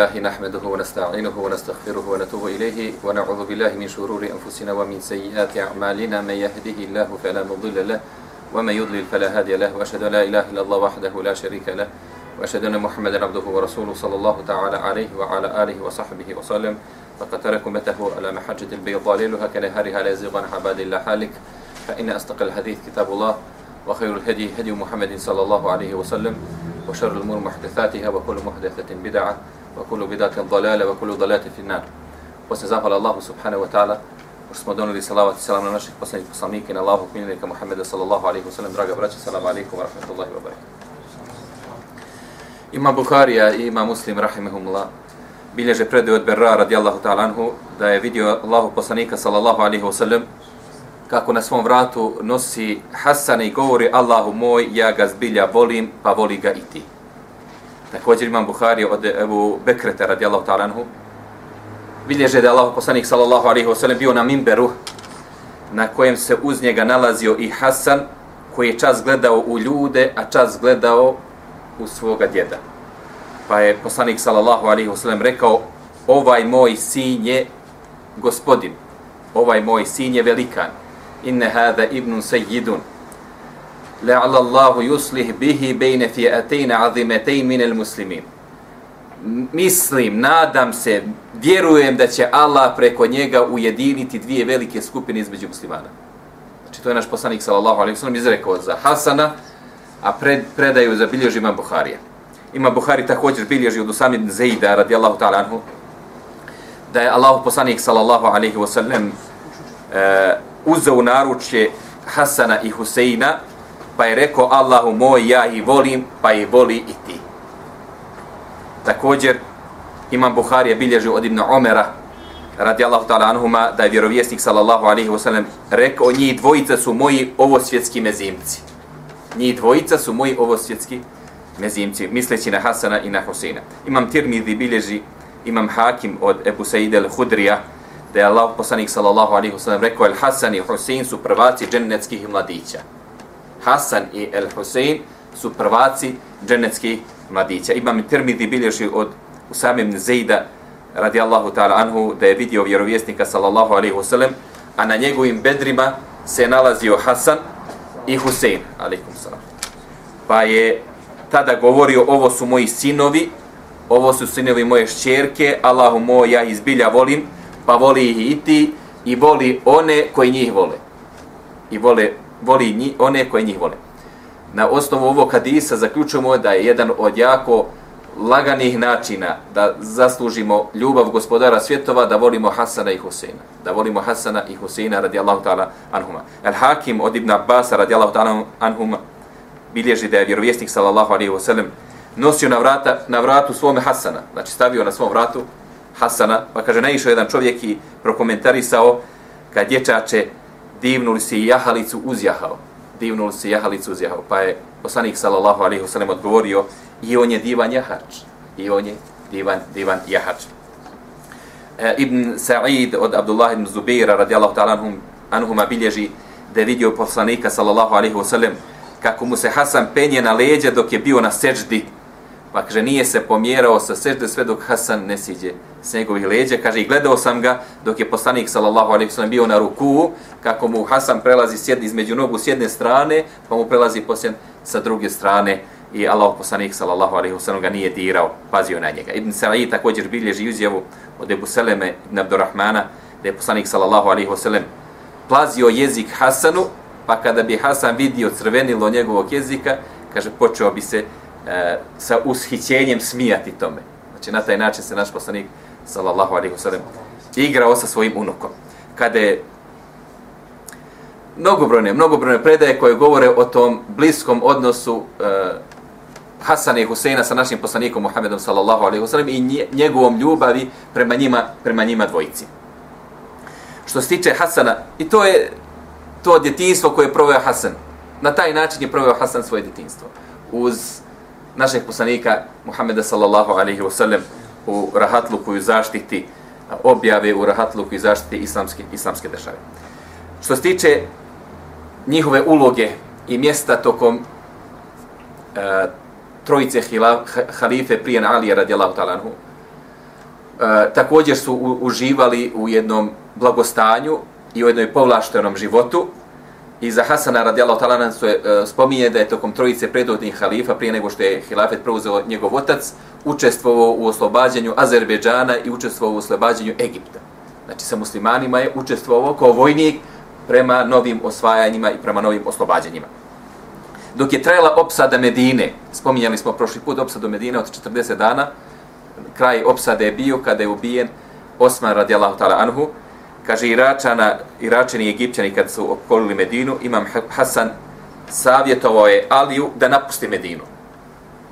الحمد لله نحمده ونستعينه ونستغفره ونتوب إليه ونعوذ بالله من شرور أنفسنا ومن سيئات أعمالنا. من يهده الله فلا مضل له ومن يضلل فلا هادي له. وأشهد لا إله إلا الله وحده لا شريك له. وأشهد أن محمدا عبده ورسوله صلى الله تعالى عليه وعلى آله وصحبه وسلم. فقد تركمته على محجة البيضاء ليلها كنهارها لا يزيغ عن عباد الله حالك. فإن أصدق الحديث كتاب الله وخير الهدي هدي محمد صلى الله عليه وسلم وشر الأمور محدثاتها وكل محدثة بدعة. wa kullu bidatin dalale, wa kullu dalate finnar. Posle zahvala Allahu subhanahu wa ta'ala, pošto smo donuli salavat i salam na naših poslanih poslanika i na Allahu kminilika Muhammeda sallallahu alaihi wa sallam, draga braća, salamu alaikum wa rahmatullahi wa barakatuh. Ima Bukharija i ima Muslim, rahimahumullah, bilježe predaju od Berra radijallahu ta'ala anhu, da je vidio Allahu poslanika sallallahu alaihi wa sallam, kako na svom vratu nosi Hasane i govori Allahu moj, ja ga zbilja volim, pa voli ga i ti. Također imam Buhari od Ebu Bekreta radijallahu ta'ala anhu, bilježe da je Allahu poslanik sallallahu alaihi wasallam bio na mimberu, na kojem se uz njega nalazio i Hasan, koji je čas gledao u ljude, a čas gledao u svoga djeda. Pa je poslanik sallallahu alaihi wasallam rekao, ovaj moj sin je gospodin, ovaj moj sin je velikan, inne hada ibnun sejidun. لعل الله yuslih bihi بين فئتين عظيمتين من المسلمين Mislim, nadam se, vjerujem da će Allah preko njega ujediniti dvije velike skupine između muslimana. Znači, to je naš poslanik, sallallahu alaihi sallam, izrekao za Hasana, a pred, predaju za bilježi imam Buharija. Ima Buhari također bilježi od Usami ibn Zejda, radijallahu ta'ala anhu, da je Allah poslanik, sallallahu alaihi wasallam, uh, uzeo naručje Hasana i Huseina, pa je rekao Allahu moj, ja ih volim, pa ih voli i ti. Također, Imam Buharija bilježio od Ibn Omera, radijallahu ta'ala anhuma, da je vjerovjesnik sallallahu alaihi wasallam rekao, njih dvojica su moji ovosvjetski mezimci. Njih dvojica su moji ovosvjetski mezimci, misleći na Hasana i na Husina. Imam Tirmidhi bilježi, imam Hakim od Ebu Said al-Hudrija, da je Allah poslanik sallallahu alaihi wasallam rekao El Hasan i Husin su prvaci džennetskih mladića. Hasan i El Husein su prvaci dženeckih mladića. Imam Tirmidhi bilježi od Usame ibn Zejda radijallahu ta'ala anhu da je vidio vjerovjesnika sallallahu alaihi wasallam a na njegovim bedrima se nalazio Hasan i Husein alaikum salam. Pa je tada govorio ovo su moji sinovi ovo su sinovi moje šćerke Allahu moj ja izbilja volim pa voli ih i ti i voli one koji njih vole. I vole, voli nji, one koje njih vole. Na osnovu ovog hadisa zaključujemo da je jedan od jako laganih načina da zaslužimo ljubav gospodara svjetova da volimo Hasana i Huseina. Da volimo Hasana i Huseina radijallahu ta'ala anhuma. El Hakim od Ibn Abbas radijallahu ta'ala anhuma bilježi da je vjerovjesnik sallallahu alaihi wasallam nosio na, vrata, na vratu svome Hasana. Znači stavio na svom vratu Hasana, pa kaže, naišao jedan čovjek i prokomentarisao kad dječače divnu li si jahalicu uzjahao. Divnu li si jahalicu uzjahao. Pa je poslanik sallallahu alaihi wasallam odgovorio i on je divan jahač. I on je divan, divan jahač. E, ibn Sa'id od Abdullah ibn Zubeira radijallahu ta'ala anhum, anhuma bilježi da je vidio poslanika sallallahu alaihi wasallam kako mu se Hasan penje na leđa dok je bio na seđdi Pa kaže, nije se pomjerao sa sežde sve dok Hasan ne siđe s njegovih leđa. Kaže, i gledao sam ga dok je poslanik, sallallahu alaihi sallam, bio na ruku, kako mu Hasan prelazi sjed, između nogu s jedne strane, pa mu prelazi posljen sa druge strane. I Allah poslanik, sallallahu alaihi sallam, ga nije dirao, pazio na njega. Ibn Sa'id također bilježi uzjevu od Ebu Seleme ibn Abdurrahmana, da je poslanik, sallallahu alaihi sallam, plazio jezik Hasanu, pa kada bi Hasan vidio crvenilo njegovog jezika, kaže, počeo bi se e, sa ushićenjem smijati tome. Znači, na taj način se naš poslanik, sallallahu alaihi wasallam, igrao sa svojim unukom. Kada je mnogobrojne, mnogobrojne predaje koje govore o tom bliskom odnosu e, Hasana i Huseina sa našim poslanikom Muhammedom sallallahu alaihi wasallam i njegovom ljubavi prema njima, prema njima dvojici. Što se tiče Hasana, i to je to djetinstvo koje je proveo Hasan. Na taj način je proveo Hasan svoje djetinstvo. Uz našeg poslanika Muhammeda sallallahu alaihi wa sallam u rahatluku i zaštiti objave u rahatluku i zaštiti islamske, islamske države. Što se tiče njihove uloge i mjesta tokom e, trojice hilaf, halife prije Alija radijallahu talanhu, e, također su u, uživali u jednom blagostanju i u jednoj povlaštenom životu. I za Hasana radijallahu ta'ala nam se e, spominje da je tokom trojice predodnih halifa, prije nego što je hilafet preuzeo njegov otac, učestvovao u oslobađanju Azerbejdžana i učestvovao u oslobađanju Egipta. Znači sa muslimanima je učestvovao kao vojnik prema novim osvajanjima i prema novim oslobađanjima. Dok je trajala opsada Medine, spominjali smo prošli put opsadu Medine od 40 dana, kraj opsade je bio kada je ubijen Osman radijallahu ta'ala anhu, kaže Iračana, Iračani i Egipćani kad su okolili Medinu, Imam Hasan savjetovao je Aliju da napusti Medinu.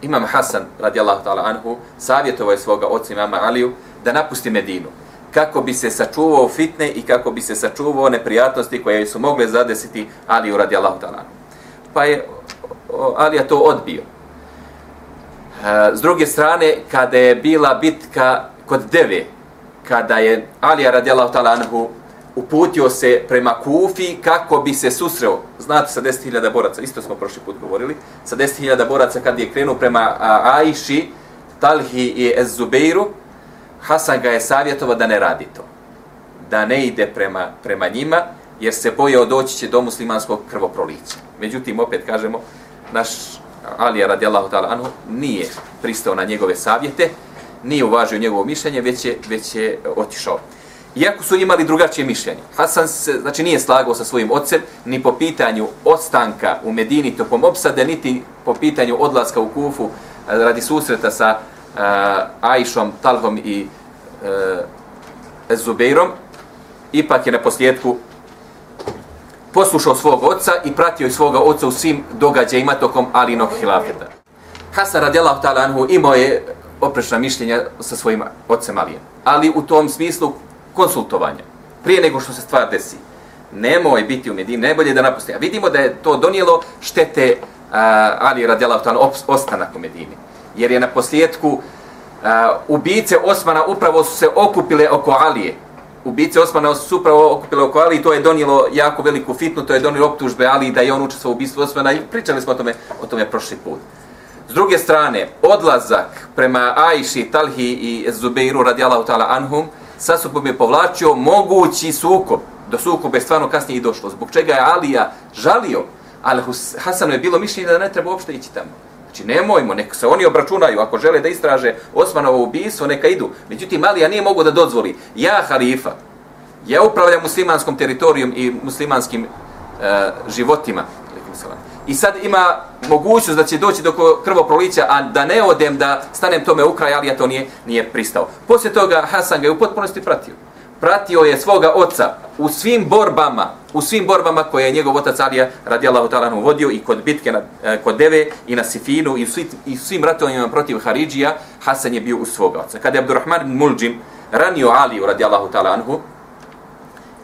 Imam Hasan radijallahu ta'ala anhu savjetovao je svoga oca imama Aliju da napusti Medinu kako bi se sačuvao fitne i kako bi se sačuvao neprijatnosti koje su mogle zadesiti Aliju radijallahu ta'ala Pa je Alija to odbio. E, s druge strane, kada je bila bitka kod Deve, kada je Alija radijallahu ta'ala anhu uputio se prema Kufi kako bi se susreo, znate, sa 10.000 boraca, isto smo prošli put govorili, sa 10.000 boraca kad je krenuo prema Aishi, Talhi i Ezubeiru, Hasan ga je savjetovao da ne radi to. Da ne ide prema, prema njima, jer se bojao doći će do muslimanskog krvoprolića. Međutim, opet kažemo, naš Alija radijallahu ta'ala anhu nije pristao na njegove savjete, nije uvažio njegovo mišljenje, već je, već je e, otišao. Iako su imali drugačije mišljenje. Hasan se, znači, nije slagao sa svojim ocem ni po pitanju ostanka u Medini tokom opsade, niti po pitanju odlaska u Kufu e, radi susreta sa e, uh, Ajšom, Talhom i uh, Zubeirom. Ipak je na posljedku poslušao svog oca i pratio i svoga oca u svim događajima tokom Alinog hilafeta. Hasan radijallahu ta'ala anhu imao je oprečna mišljenja sa svojim ocem Alijem. Ali u tom smislu konsultovanja, prije nego što se stvar desi, nemoj biti u Medini, najbolje da napusti. A vidimo da je to donijelo štete uh, Ali radijallahu ostanak u Medini. Jer je na posljedku uh, ubice Osmana upravo su se okupile oko Alije, ubice Osmana su upravo okupile oko Ali i to je donijelo jako veliku fitnu, to je donijelo optužbe Ali da je on učestvovao u ubistvu Osmana i pričali smo o tome, o tome prošli put. S druge strane, odlazak prema Ajši, Talhi i Zubeiru radijalahu ta'ala anhum, sa sobom je povlačio mogući sukob. Do sukoba je stvarno kasnije i došlo. Zbog čega je Alija žalio, ali Hasanu je bilo mišljenje da ne treba uopšte ići tamo. Znači, nemojmo, neka se oni obračunaju, ako žele da istraže Osmanovo ubijstvo, neka idu. Međutim, Alija nije mogao da dozvoli. Ja, halifa, ja upravljam muslimanskom teritorijom i muslimanskim uh, životima. I sad ima mogućnost da će doći do krvoprolića, a da ne odem, da stanem tome u kraj, Alija to nije, nije pristao. Poslije toga, Hasan ga je u potpunosti pratio pratio je svoga oca u svim borbama, u svim borbama koje je njegov otac Alija radijallahu ta'ala vodio i kod bitke na, e, kod Deve i na Sifinu i, svi, i svim ratovima protiv Haridžija, Hasan je bio u svoga oca. Kada je Abdurrahman bin ranio Aliju radijallahu ta'ala anhu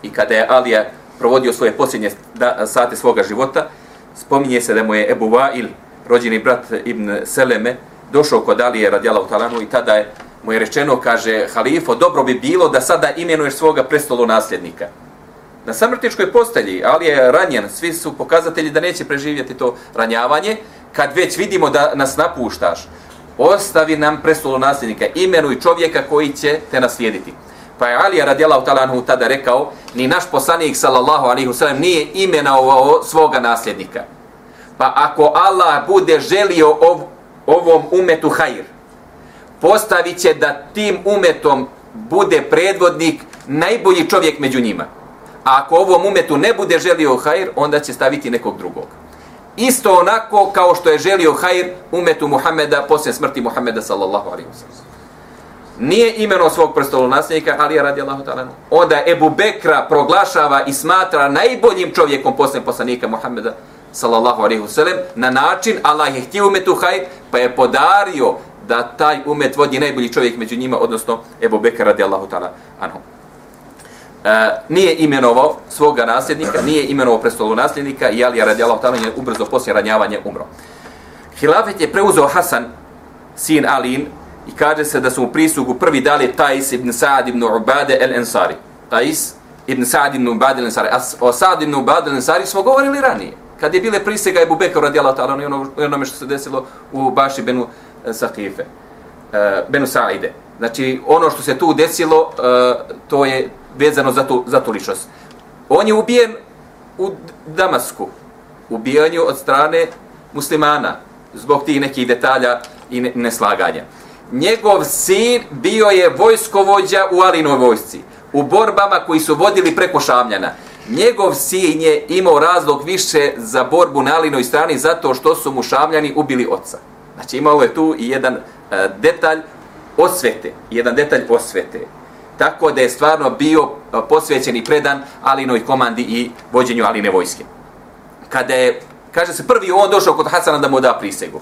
i kada je Alija provodio svoje posljednje da, sate svoga života, spominje se da mu je Ebu Vail, rođeni brat Ibn Seleme, došao kod Alije radijallahu ta'ala i tada je mu je rečeno, kaže halifo, dobro bi bilo da sada imenuješ svoga prestolu nasljednika. Na samrtičkoj postelji, ali je ranjen, svi su pokazatelji da neće preživjeti to ranjavanje, kad već vidimo da nas napuštaš, ostavi nam prestolu nasljednika, imenuj čovjeka koji će te naslijediti. Pa je radijallahu ta'ala anhu tada rekao, ni naš poslanik sallallahu alaihi wasallam nije imenovao svoga nasljednika. Pa ako Allah bude želio ov, ovom umetu hajr, postavit će da tim umetom bude predvodnik najbolji čovjek među njima. A ako ovom umetu ne bude želio hajr, onda će staviti nekog drugog. Isto onako kao što je želio hajr umetu Muhameda poslije smrti Muhameda sallallahu alaihi wasallam. Nije imeno svog prstolu nasljednika, ali je radi Allahu ta'ala. Onda Ebu Bekra proglašava i smatra najboljim čovjekom poslije poslanika Muhameda sallallahu alaihi wasallam na način Allah je htio umetu hajr pa je podario da taj umet vodi najbolji čovjek među njima, odnosno Ebu Bekar radijallahu ta'ala anhu. E, nije imenovao svoga nasljednika, nije imenovao prestolu nasljednika i Alija radijallahu ta'ala je ubrzo poslije ranjavanja umro. Hilafet je preuzeo Hasan, sin Alin, i kaže se da su mu prisugu prvi dali Tais ibn Sa'ad ibn Ubade el Ensari. Tais ibn Sa'ad ibn Ubade el Ensari. A o Sa'ad ibn Ubade el Ensari smo govorili ranije. Kad je bile prisega Ebu Bekar radijala ta'ala ono, ono što se desilo u Baši Benu e, Sakife, e, Benu Saide. Znači, ono što se tu desilo, e, to je vezano za tu, za tu ličnost. On je ubijen u Damasku. Ubijanju od strane muslimana. Zbog tih nekih detalja i neslaganja. Njegov sin bio je vojskovođa u Alinoj vojsci. U borbama koji su vodili preko Šamljana. Njegov sin je imao razlog više za borbu na Alinoj strani zato što su mu Šamljani ubili oca. Znači imao je tu i jedan e, detalj osvete, jedan detalj osvete. Tako da je stvarno bio e, posvećen i predan Alinoj komandi i vođenju Aline vojske. Kada je, kaže se, prvi on došao kod Hasana da mu da prisegu.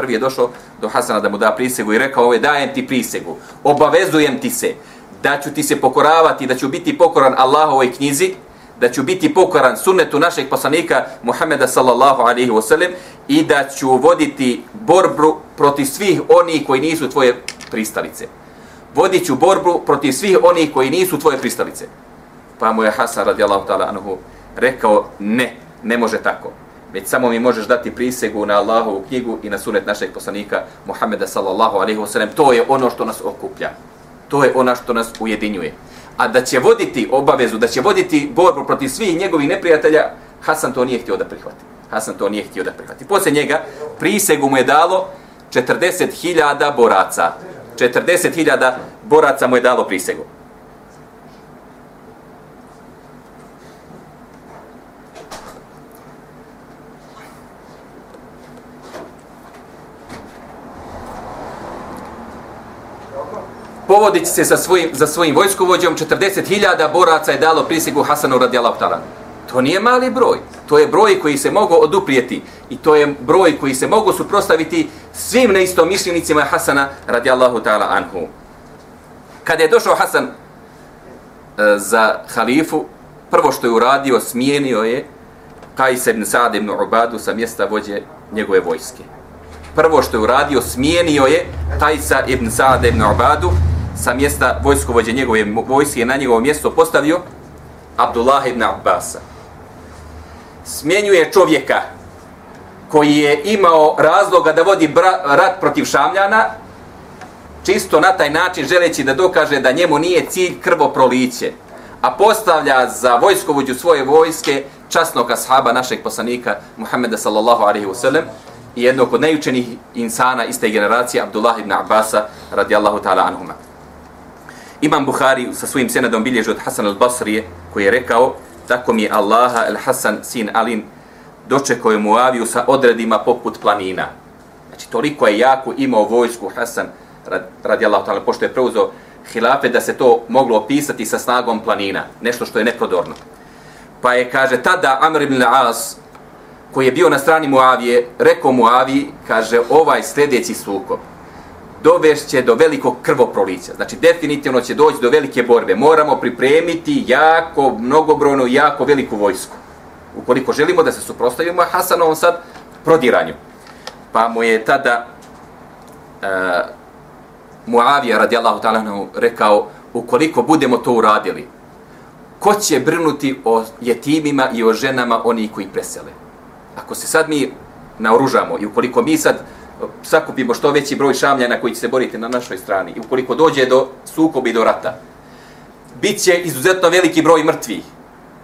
Prvi je došao do Hasana da mu da prisegu i rekao, ove, dajem ti prisegu, obavezujem ti se da ću ti se pokoravati, da ću biti pokoran Allahovoj knjizi, da ću biti pokoran sunnetu našeg poslanika Muhameda sallallahu alaihi wasallam i da ću voditi borbu protiv svih onih koji nisu tvoje pristalice. Vodit ću borbu protiv svih onih koji nisu tvoje pristalice. Pa mu je Hasan radijallahu ta'ala anhu rekao ne, ne može tako. Već samo mi možeš dati prisegu na Allahovu knjigu i na sunet našeg poslanika Muhammeda sallallahu alaihi wasallam. To je ono što nas okuplja. To je ono što nas ujedinjuje. A da će voditi obavezu, da će voditi borbu protiv svih njegovih neprijatelja, Hasan to nije htio da prihvati. Hasan to nije htio da prihvati. Poslije njega prisegu mu je dalo 40.000 boraca. 40.000 boraca mu je dalo prisegu. Povodići se sa svojim, za svojim vojskovođom, 40.000 boraca je dalo prisegu Hasanu radijalahu ta'ala. To nije mali broj. To je broj koji se mogu oduprijeti. I to je broj koji se mogu suprostaviti svim neistomišljenicima Hasana radijallahu ta'ala anhu. Kada je došao Hasan e, za halifu, prvo što je uradio, smijenio je Kajs ibn Sa'd ibn Ubadu sa mjesta vođe njegove vojske. Prvo što je uradio, smijenio je Kajsa ibn Sa'd ibn Ubadu sa mjesta vojskovođe njegove vojske na njegovo mjesto postavio Abdullah ibn Abbasa smjenjuje čovjeka koji je imao razloga da vodi rat protiv Šamljana, čisto na taj način želeći da dokaže da njemu nije cilj krvoproliće, a postavlja za vojskovođu svoje vojske časnog ashaba našeg poslanika Muhammeda sallallahu alaihi wa sallam i jednog od najučenih insana iste generacije Abdullah ibn Abbas radijallahu ta'ala anhuma. Imam Buhari sa svojim senadom bilježi od Hasan al-Basrije koji je rekao tako mi je Allaha al-Hasan sin Alin dočekao je Muaviju sa odredima poput planina. Znači, toliko je jako imao vojsku Hasan radi Allah, pošto je preuzeo hilafe da se to moglo opisati sa snagom planina, nešto što je neprodorno. Pa je, kaže, tada Amr ibn As, koji je bio na strani Muavije, rekao Muaviji, kaže, ovaj sljedeći sukob, dovešće do velikog krvoprolića. Znači, definitivno će doći do velike borbe. Moramo pripremiti jako, mnogobrojnu, jako veliku vojsku. Ukoliko želimo da se suprostavimo Hasanovom sad prodiranju. Pa mu je tada e, Muavija radijallahu ta'ala rekao, ukoliko budemo to uradili, ko će brinuti o jetimima i o ženama oni koji presele? Ako se sad mi naoružamo i ukoliko mi sad sakupimo što veći broj šamljana koji će se boriti na našoj strani i ukoliko dođe do sukobi do rata, bit će izuzetno veliki broj mrtvih.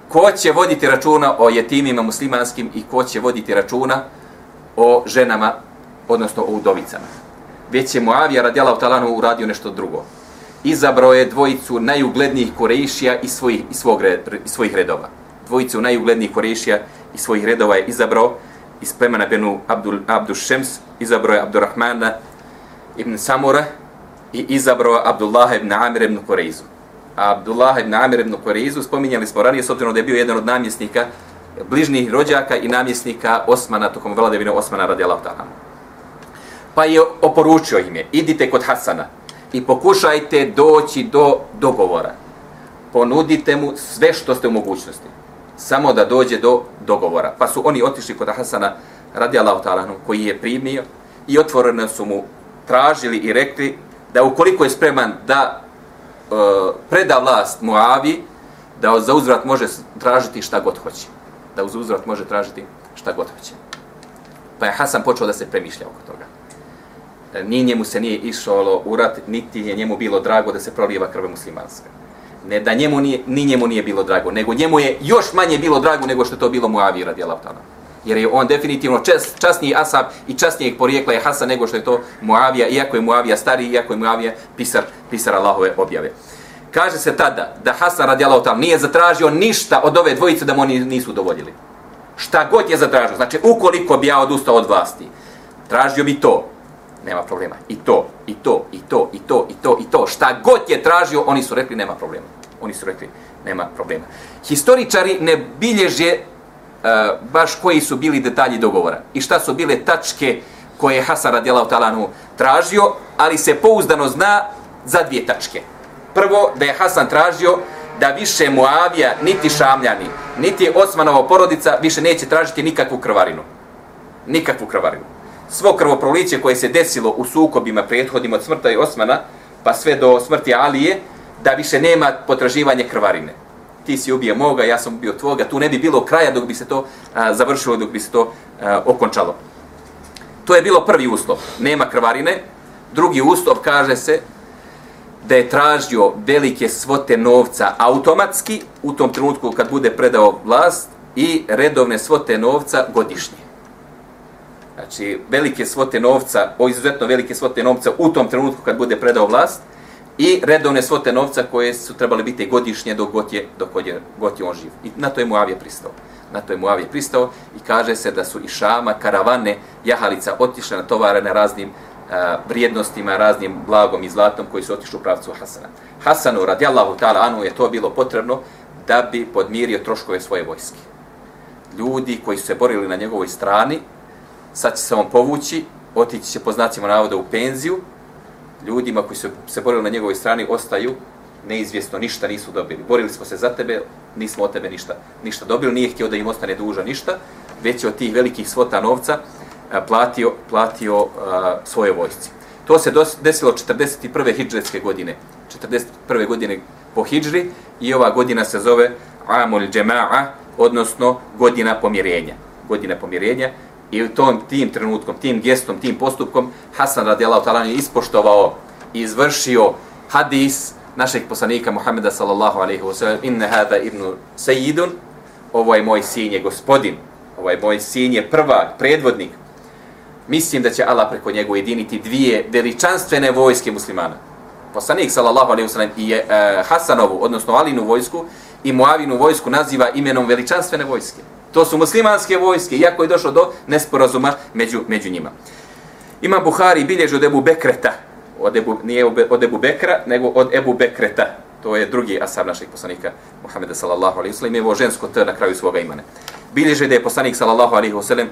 Ko će voditi računa o jetimima muslimanskim i ko će voditi računa o ženama, odnosno o udovicama. Već je Muavija radijala u Talanu uradio nešto drugo. Izabrao je dvojicu najuglednijih korejšija i svojih, i svog, iz svojih redova. Dvojicu najuglednijih korejšija i svojih redova je izabrao iz plemena Benu Abdul, Abdul Šems, izabrao je Abdurrahmana ibn Samura i izabrao Abdullah ibn Amir ibn Kureizu. Abdullah ibn Amir ibn Kureizu spominjali smo ranije, s obzirom da je bio jedan od namjesnika, bližnjih rođaka i namjesnika Osmana, tokom vladevine Osmana radi Allah Pa je oporučio im je, idite kod Hasana i pokušajte doći do dogovora. Ponudite mu sve što ste u mogućnosti samo da dođe do dogovora. Pa su oni otišli kod Hasana radi Allahu ta'ala koji je primio i otvoreno su mu tražili i rekli da ukoliko je spreman da e, preda vlast Muavi, da za uzvrat može tražiti šta god hoće. Da za uzvrat može tražiti šta god hoće. Pa je Hasan počeo da se premišlja oko toga. E, ni njemu se nije išlo u rat, niti je njemu bilo drago da se prolijeva krv muslimanska. Ne da njemu nije, ni njemu nije bilo drago, nego njemu je još manje bilo drago nego što to bilo Muavi radi Allahutana. Jer je on definitivno čas, časniji asab i časnijeg porijekla je Hasan nego što je to Muavija, iako je Muavija stari, iako je Muavija pisar, pisar Allahove objave. Kaže se tada da Hasan radi ta'ala nije zatražio ništa od ove dvojice da mu oni nisu dovoljili. Šta god je zatražio, znači ukoliko bi ja odustao od vlasti, tražio bi to, nema problema. I to, i to, i to, i to, i to, i to. Šta god je tražio, oni su rekli, nema problema. Oni su rekli, nema problema. Historičari ne bilježe uh, baš koji su bili detalji dogovora. I šta su bile tačke koje je Hasan radijalahu talanu tražio, ali se pouzdano zna za dvije tačke. Prvo, da je Hasan tražio da više Muavija, niti Šamljani, niti Osmanova porodica više neće tražiti nikakvu krvarinu. Nikakvu krvarinu svo krvoproliće koje se desilo u sukobima prethodim od smrta i Osmana, pa sve do smrti Alije, da više nema potraživanje krvarine. Ti si ubio moga, ja sam ubio tvoga, tu ne bi bilo kraja dok bi se to a, završilo, dok bi se to a, okončalo. To je bilo prvi uslov, nema krvarine. Drugi uslov kaže se da je tražio velike svote novca automatski u tom trenutku kad bude predao vlast i redovne svote novca godišnje znači velike svote novca, o izuzetno velike svote novca u tom trenutku kad bude predao vlast i redovne svote novca koje su trebali biti godišnje dok god je, dok je, god je on živ. I na to je Muavije pristao. Na to je Muavije pristao i kaže se da su i Šama, karavane, jahalica otišle na tovare na raznim a, vrijednostima, raznim blagom i zlatom koji su otišli u pravcu Hasana. Hasanu, radijallahu ta'ala, anu je to bilo potrebno da bi podmirio troškove svoje vojske. Ljudi koji su se borili na njegovoj strani, sad će se on povući, otići će po znacima navoda u penziju, ljudima koji su se borili na njegovoj strani ostaju neizvjesno, ništa nisu dobili. Borili smo se za tebe, nismo od tebe ništa, ništa dobili, nije htio da im ostane duža ništa, već je od tih velikih svota novca a, platio, platio a, svoje vojsci. To se dos, desilo 41. hijđarske godine, 41. godine po hidžri i ova godina se zove Amul Džema'a, odnosno godina pomirenja. Godina pomirenja, I u tom tim trenutkom, tim gestom, tim postupkom Hasan radijallahu ta'ala je ispoštovao i izvršio hadis našeg poslanika Muhameda sallallahu alejhi ve sellem inna hada ibnu sayyidun ovo je moj sin je gospodin. Ovo je moj sin je prvak predvodnik. Mislim da će Allah preko njega ujediniti dvije veličanstvene vojske muslimana. Poslanik sallallahu alejhi ve sellem i je, Hasanovu odnosno Alinu vojsku i Muavinu vojsku naziva imenom veličanstvene vojske. To su muslimanske vojske, iako je došlo do nesporazuma među, među njima. Ima Buhari bilježi od Ebu Bekreta, od Ebu, nije od Ebu Bekra, nego od Ebu Bekreta. To je drugi asab našeg poslanika Muhammeda sallallahu alaihi wasallam. Ima žensko T na kraju svoga imana. Bilježi da je poslanik sallallahu alaihi wasallam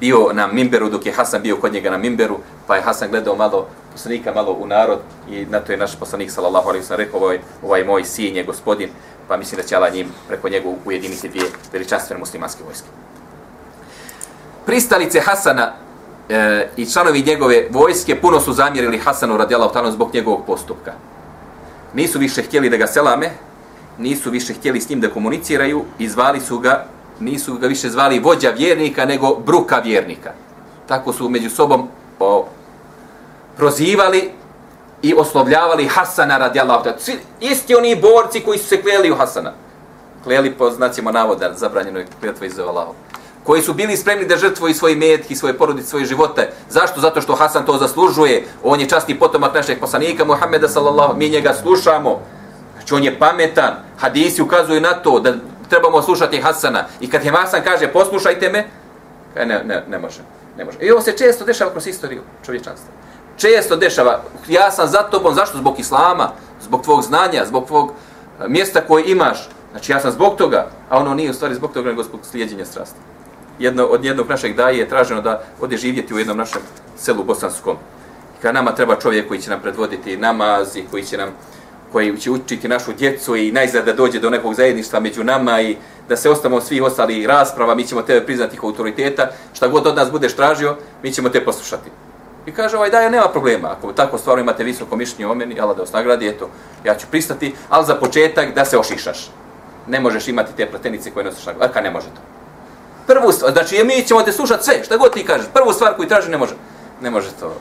bio na Mimberu dok je Hasan bio kod njega na Mimberu, pa je Hasan gledao malo poslanika malo u narod i na to je naš poslanik sallallahu alejhi ve sellem rekao ovaj, ovaj moj sin je gospodin pa mislim da će Allah njim preko njega ujediniti dvije veličanstvene muslimanske vojske. Pristalice Hasana e, i članovi njegove vojske puno su zamjerili Hasanu radijallahu ta'ala zbog njegovog postupka. Nisu više htjeli da ga selame, nisu više htjeli s njim da komuniciraju i zvali su ga, nisu ga više zvali vođa vjernika nego bruka vjernika. Tako su među sobom o, prozivali i oslovljavali Hasana radijallahu ta'ala. Svi isti oni borci koji su se kleli u Hasana. Kleli po znacima navoda, zabranjeno je kljetva iz Allahu. Koji su bili spremni da žrtvuju svoje metke, svoje porodice, svoje živote. Zašto? Zato što Hasan to zaslužuje. On je časti potomak našeg poslanika Muhammeda sallallahu Mi njega slušamo. Znači on je pametan. Hadisi ukazuju na to da trebamo slušati Hasana. I kad je Hasan kaže poslušajte me, ne, ne, ne može. Ne može. I ovo se često dešava kroz istoriju čovječanstva često dešava, ja sam za tobom, zašto? Zbog islama, zbog tvog znanja, zbog tvog e, mjesta koje imaš. Znači ja sam zbog toga, a ono nije u stvari zbog toga, nego zbog slijedjenja strasti. Jedno, od jednog našeg daje je traženo da ode živjeti u jednom našem selu bosanskom. Kad nama treba čovjek koji će nam predvoditi namaz i koji će nam koji će učiti našu djecu i najzad da dođe do nekog zajedništva među nama i da se ostamo svi ostali rasprava, mi ćemo tebe priznati kao autoriteta, šta god od nas budeš tražio, mi ćemo te poslušati. I kaže ovaj, da, nema problema. Ako tako stvarno imate visoko mišljenje o meni, Allah da vas nagradi, eto, ja ću pristati, ali za početak da se ošišaš. Ne možeš imati te pletenice koje nosiš na glavi. Ne može to. Prvu stvar, znači mi ćemo te slušati sve, šta god ti kažeš. Prvu stvar koju traži ne može. Ne može to.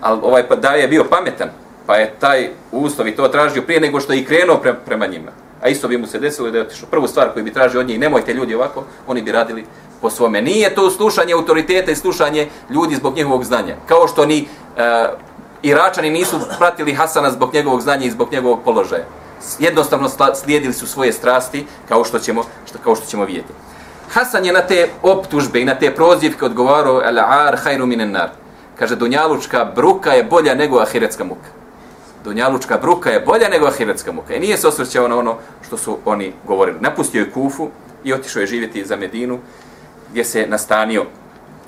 Ali ovaj pa da je bio pametan, pa je taj uslov i to tražio prije nego što je i krenuo pre, prema njima. A isto bi mu se desilo da je otišao. Prvu stvar koju bi tražio od njih, nemojte ljudi ovako, oni bi radili po svome. Nije to slušanje autoriteta i slušanje ljudi zbog njegovog znanja. Kao što ni e, Iračani nisu pratili Hasana zbog njegovog znanja i zbog njegovog položaja. Jednostavno slijedili su svoje strasti, kao što ćemo, što, kao što ćemo vidjeti. Hasan je na te optužbe i na te prozivke odgovarao al-ar hajru minan nar. Kaže dunjalučka bruka je bolja nego ahiretska muka. Dunjalučka bruka je bolja nego ahiretska muka. I nije se osvrćao na ono što su oni govorili. Napustio je Kufu i otišao je živjeti za Medinu gdje se nastanio.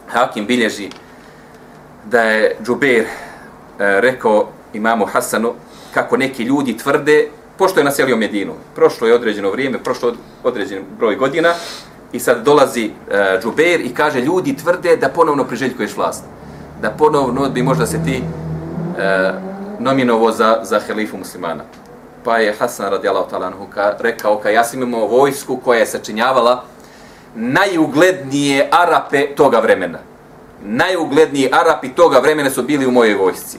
Hakim bilježi da je Džubeir e, rekao imamu Hasanu kako neki ljudi tvrde pošto je naselio Medinu. Prošlo je određeno vrijeme, prošlo je određen broj godina i sad dolazi e, Džubeir i kaže ljudi tvrde da ponovno priželjkuješ vlast. Da ponovno bi možda se ti e, nominovo za, za helifu muslimana. Pa je Hasan radijallahu ta'ala ka, rekao ka ja sam imao vojsku koja je sačinjavala najuglednije Arape toga vremena. Najugledniji Arapi toga vremena su bili u mojoj vojsci.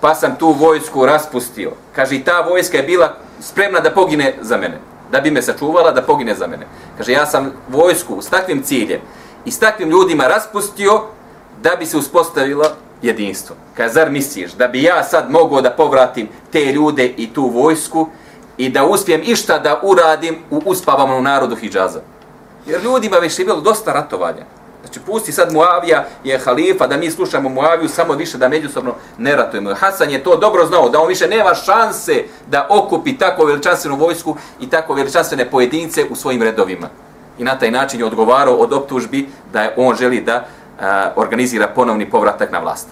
Pa sam tu vojsku raspustio. Kaže, i ta vojska je bila spremna da pogine za mene. Da bi me sačuvala, da pogine za mene. Kaže, ja sam vojsku s takvim ciljem i s takvim ljudima raspustio da bi se uspostavila jedinstvo. Kaže, zar misliš da bi ja sad mogao da povratim te ljude i tu vojsku i da uspijem išta da uradim u uspavanom narodu Hidžaza? Jer ljudima već je bilo dosta ratovanja. Znači, pusti sad Muavija je halifa, da mi slušamo Muaviju samo više da međusobno ne ratujemo. Hasan je to dobro znao, da on više nema šanse da okupi tako veličanstvenu vojsku i tako veličanstvene pojedince u svojim redovima. I na taj način je odgovarao od optužbi da je on želi da Eh, organizira ponovni povratak na vlast.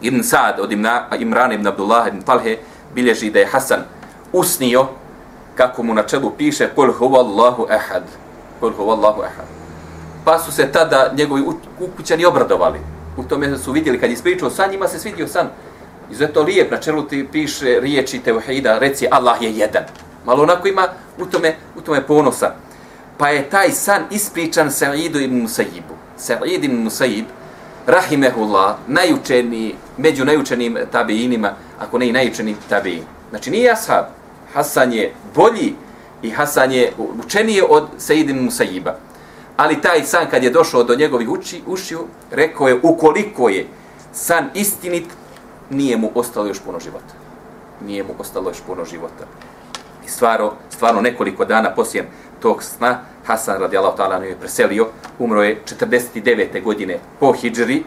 Ibn Sad od Imna, Imran ibn Abdullah ibn Talhe bilježi da je Hasan usnio, kako mu na čelu piše, Kul huvallahu ahad. Kul huvallahu ahad. Pa su se tada njegovi ukućani obradovali. U tome su vidjeli, kad je ispričao san, njima se svidio san. I lijep, na čelu ti piše riječi Tevhida, reci Allah je jedan. Malo onako ima u tome, u tome ponosa. Pa je taj san ispričan Sa'idu ibn Musaibu. Sa'id ibn Musaib, rahimehullah, najučeniji, među najučenijim tabiinima, ako ne i najučeniji tabiin. Znači nije ashab, Hasan je bolji i Hasan je učeniji od Sa'id ibn Musaiba. Ali taj san kad je došao do njegovih uči, ušiju, rekao je ukoliko je san istinit, nije mu ostalo još puno života. Nije mu ostalo još puno života. I stvarno, stvarno nekoliko dana poslije tog sna, Hasan radijallahu ta'ala je preselio, umro je 49. godine po hijđri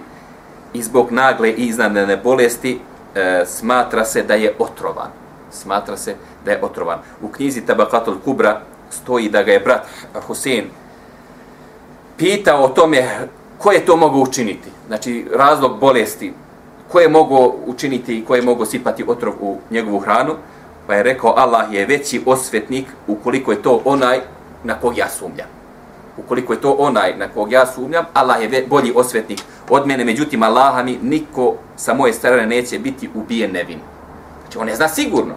i zbog nagle i iznadnene bolesti e, smatra se da je otrovan. Smatra se da je otrovan. U knjizi Tabakatul Kubra stoji da ga je brat Husein pitao o tome ko je to mogao učiniti. Znači, razlog bolesti, ko je mogao učiniti i ko je mogao sipati otrov u njegovu hranu, pa je rekao Allah je veći osvetnik ukoliko je to onaj na kog ja sumnjam. Ukoliko je to onaj na kog ja sumnjam, Allah je bolji osvetnik od mene, međutim Allah mi niko sa moje strane neće biti ubijen nevin. Znači on ne zna sigurno,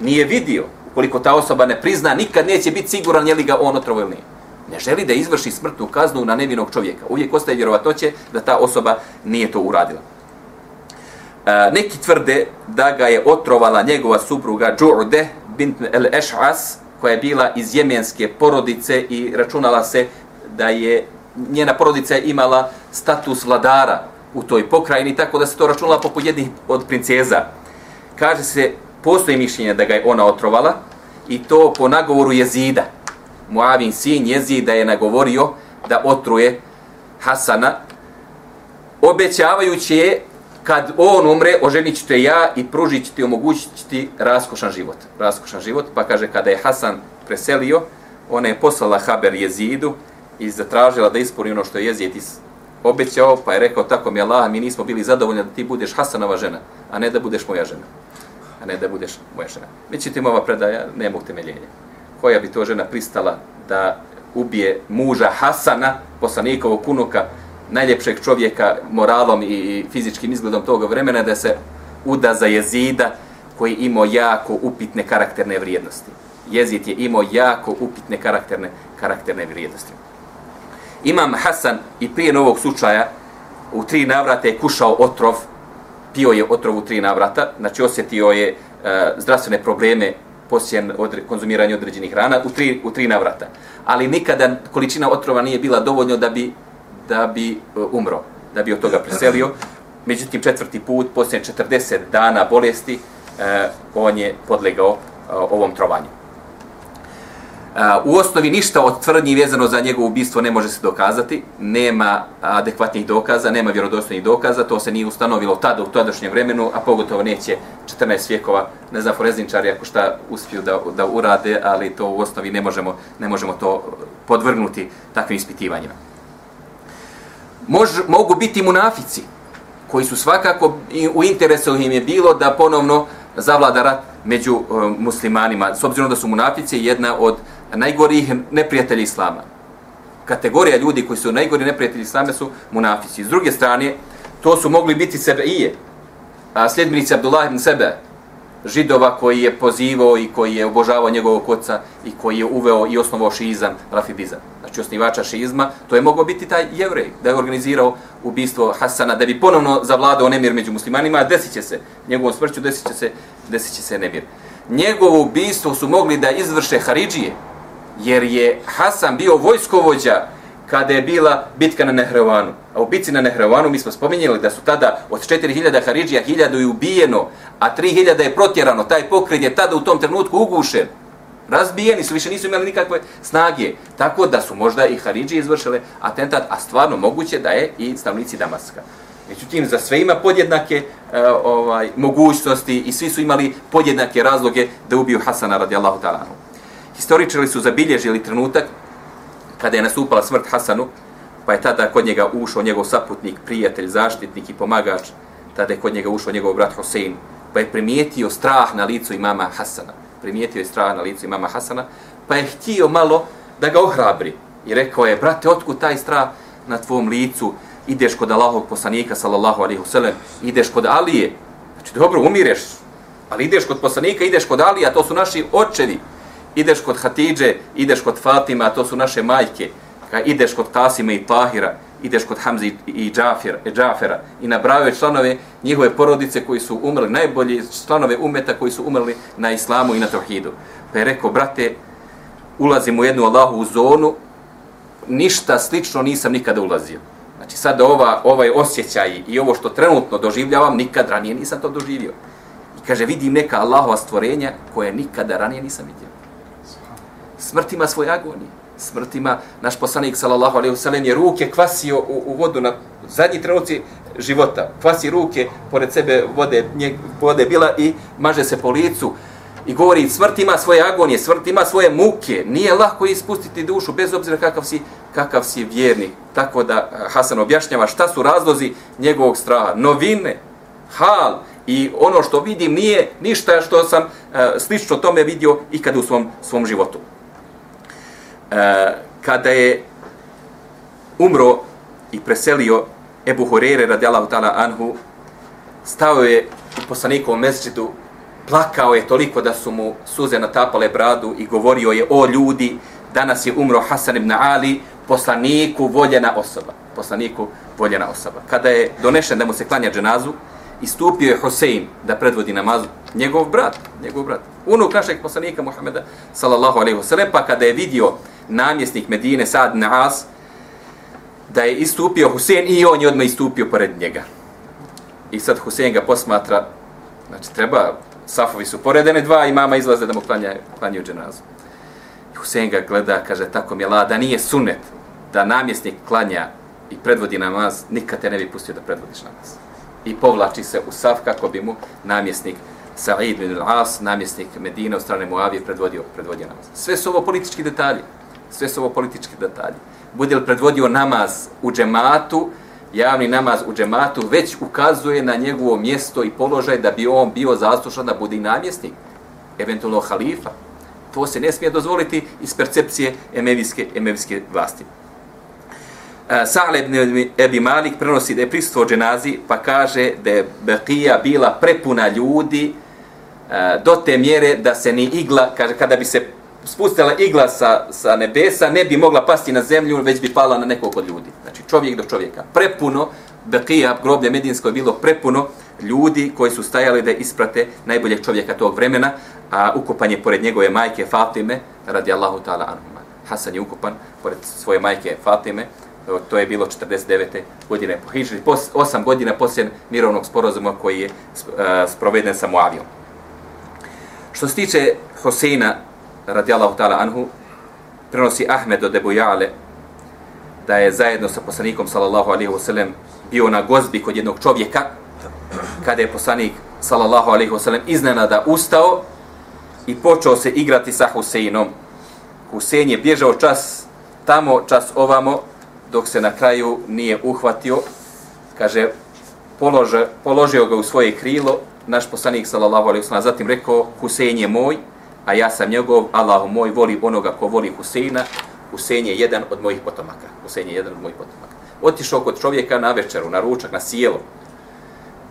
nije vidio, ukoliko ta osoba ne prizna, nikad neće biti siguran je li ga on otrovo ili nije. Ne želi da izvrši smrtnu kaznu na nevinog čovjeka. Uvijek ostaje vjerovatnoće da ta osoba nije to uradila. E, neki tvrde da ga je otrovala njegova supruga Džurde bint el-Eš'as, koja je bila iz jemenske porodice i računala se da je njena porodica imala status vladara u toj pokrajini, tako da se to računala poput jednih od princeza. Kaže se, postoji mišljenje da ga je ona otrovala i to po nagovoru jezida. Muavin sin jezida je nagovorio da otruje Hasana, obećavajući je kad on umre, oženit ćete ja i pružit ćete i omogućit ćete raskošan život. Raskošan život, pa kaže, kada je Hasan preselio, ona je poslala Haber jezidu i zatražila da ispuni ono što je jezid obećao, pa je rekao, tako mi Allah, mi nismo bili zadovoljni da ti budeš Hasanova žena, a ne da budeš moja žena. A ne da budeš moja žena. Međutim, ova predaja nema utemeljenja. Koja bi to žena pristala da ubije muža Hasana, poslanikovog kunuka, najljepšeg čovjeka moralom i fizičkim izgledom toga vremena da se uda za jezida koji imao jako upitne karakterne vrijednosti. Jezid je imao jako upitne karakterne, karakterne vrijednosti. Imam Hasan i prije novog slučaja u tri navrata je kušao otrov, pio je otrov u tri navrata, znači osjetio je e, zdravstvene probleme poslije od konzumiranja određenih hrana u tri, u tri navrata. Ali nikada količina otrova nije bila dovoljno da bi, da bi e, umro, da bi od toga preselio. Međutim, četvrti put, poslije 40 dana bolesti, e, on je podlegao e, ovom trovanju. U osnovi ništa od tvrdnji vezano za njegovo ubistvo ne može se dokazati, nema adekvatnih dokaza, nema vjerodostojnih dokaza, to se nije ustanovilo tada u tadašnjem vremenu, a pogotovo neće 14 vijekova, ne znam, forezničari ako šta uspiju da, da urade, ali to u osnovi ne možemo, ne možemo to podvrgnuti takvim ispitivanjima. Mož, mogu biti munafici, koji su svakako u interesu im je bilo da ponovno zavlada rat među e, muslimanima, s obzirom da su munafici jedna od najgorih neprijatelji islama. Kategorija ljudi koji su najgori neprijatelji islama su munafici. S druge strane, to su mogli biti sebe ije. A sljedbenici Abdullah ibn Sebe, židova koji je pozivao i koji je obožavao njegovog oca i koji je uveo i osnovao šizam, rafidizam. Znači osnivača šizma, to je mogao biti taj jevrej da je organizirao ubistvo Hasana, da bi ponovno zavladao nemir među muslimanima, a desit će se, njegovom smrću desit će se, desit će se nemir. Njegovo ubistvo su mogli da izvrše Haridžije, jer je Hasan bio vojskovođa kada je bila bitka na Nehrevanu. A u bitci na Nehrevanu mi smo spominjali da su tada od 4000 Haridžija 1000 je ubijeno, a 3000 je protjerano. Taj pokret je tada u tom trenutku ugušen. Razbijeni su, više nisu imali nikakve snage. Tako da su možda i Haridžije izvršile atentat, a stvarno moguće da je i stavnici Damaska. Međutim, za sve ima podjednake uh, ovaj, mogućnosti i svi su imali podjednake razloge da ubiju Hasana radijallahu ta'ala. Historičari su zabilježili trenutak kada je nastupala smrt Hasanu, pa je tada kod njega ušao njegov saputnik, prijatelj, zaštitnik i pomagač, tada je kod njega ušao njegov brat Hosein, pa je primijetio strah na licu imama Hasana. Primijetio je strah na licu imama Hasana, pa je htio malo da ga ohrabri. I rekao je, brate, otkud taj strah na tvom licu? Ideš kod Allahog poslanika, sallallahu alaihi wasallam, ideš kod Alije. Znači, dobro, umireš, ali ideš kod poslanika, ideš kod Alija, to su naši očevi ideš kod Hatidže, ideš kod Fatima, to su naše majke, ka ideš kod Kasima i Tahira, ideš kod Hamzi i Džafira, i e, Džafera i nabrajaju članove njihove porodice koji su umrli, najbolji članove umeta koji su umrli na islamu i na tauhidu. Pa je rekao, brate, ulazim u jednu Allahu zonu, ništa slično nisam nikada ulazio. Znači sad ova, ovaj osjećaj i ovo što trenutno doživljavam, nikad ranije nisam to doživio. I kaže, vidim neka Allahova stvorenja koje nikada ranije nisam vidio smrt ima svoj agonije. Smrtima naš poslanik, sallallahu alejhi ve sellem je ruke kvasio u, u vodu na zadnji trenuci života. Kvasi ruke, pored sebe vode, nje, vode bila i maže se po licu. I govori, smrt ima svoje agonije, smrt ima svoje muke. Nije lako ispustiti dušu, bez obzira kakav si, kakav si vjernik. Tako da eh, Hasan objašnjava šta su razlozi njegovog straha. Novine, hal, i ono što vidim nije ništa što sam uh, slično tome vidio ikad u svom, svom životu. E, kada je umro i preselio Ebu Hurere radijalahu ta'ala anhu, stao je u poslanikovom mesđidu, plakao je toliko da su mu suze natapale bradu i govorio je, o ljudi, danas je umro Hasan ibn Ali, poslaniku voljena osoba. Poslaniku voljena osoba. Kada je donešen da mu se klanja dženazu, istupio je Hosein da predvodi namaz, njegov brat, njegov brat, unuk našeg poslanika Muhameda, sallallahu alaihi wasallam, pa kada je vidio namjesnik Medine Sad Naas, da je istupio Husein i on je odmah istupio pored njega. I sad Husein ga posmatra, znači treba, safovi su poredene dva i mama izlaze da mu klanjaju, klanjaju dženazu. I Husein ga gleda, kaže, tako mi je la, da nije sunet da namjesnik klanja i predvodi namaz, nikad te ne bi pustio da predvodiš namaz. I povlači se u saf kako bi mu namjesnik Sa'id bin al-As, namjesnik Medine od strane Muavije, predvodio, predvodio namaz. Sve su ovo politički detalji sve su ovo politički detalji. Bude li predvodio namaz u džematu, javni namaz u džematu, već ukazuje na njegovo mjesto i položaj da bi on bio zaslušan da bude i namjesnik, eventualno halifa. To se ne smije dozvoliti iz percepcije emevijske, emevijske vlasti. Eh, Sa'le ibn Ebi Malik prenosi da je prisutuo dženazi, pa kaže da je Bekija bila prepuna ljudi eh, do te mjere da se ni igla, kaže, kada bi se spustila igla sa, sa nebesa, ne bi mogla pasti na zemlju, već bi pala na nekog od ljudi. Znači čovjek do čovjeka. Prepuno Bekija, groblje Medinsko, je bilo prepuno ljudi koji su stajali da isprate najboljeg čovjeka tog vremena, a ukupan je pored njegove majke Fatime, radi Allahu ta'ala anhuma. Hasan je ukupan pored svoje majke Fatime, to je bilo 49. godine po Hidžri, 8 godina poslije mirovnog sporozuma koji je e, sproveden sa Muavijom. Što se tiče Hoseina, radijallahu ta'ala anhu, prenosi Ahmed od Ebu Jale, da je zajedno sa poslanikom sallallahu alaihi wasallam, bio na gozbi kod jednog čovjeka, kada je poslanik sallallahu alaihi wasallam, iznenada ustao i počeo se igrati sa Huseinom. Husein je bježao čas tamo, čas ovamo, dok se na kraju nije uhvatio, kaže, polože, položio ga u svoje krilo, naš poslanik sallallahu alaihi ve sallam zatim rekao, Husein je moj, a ja sam njegov, Allah moj voli onoga ko voli Huseina, Husein je jedan od mojih potomaka. Husein je jedan od mojih potomaka. Otišao kod čovjeka na večeru, na ručak, na sjelo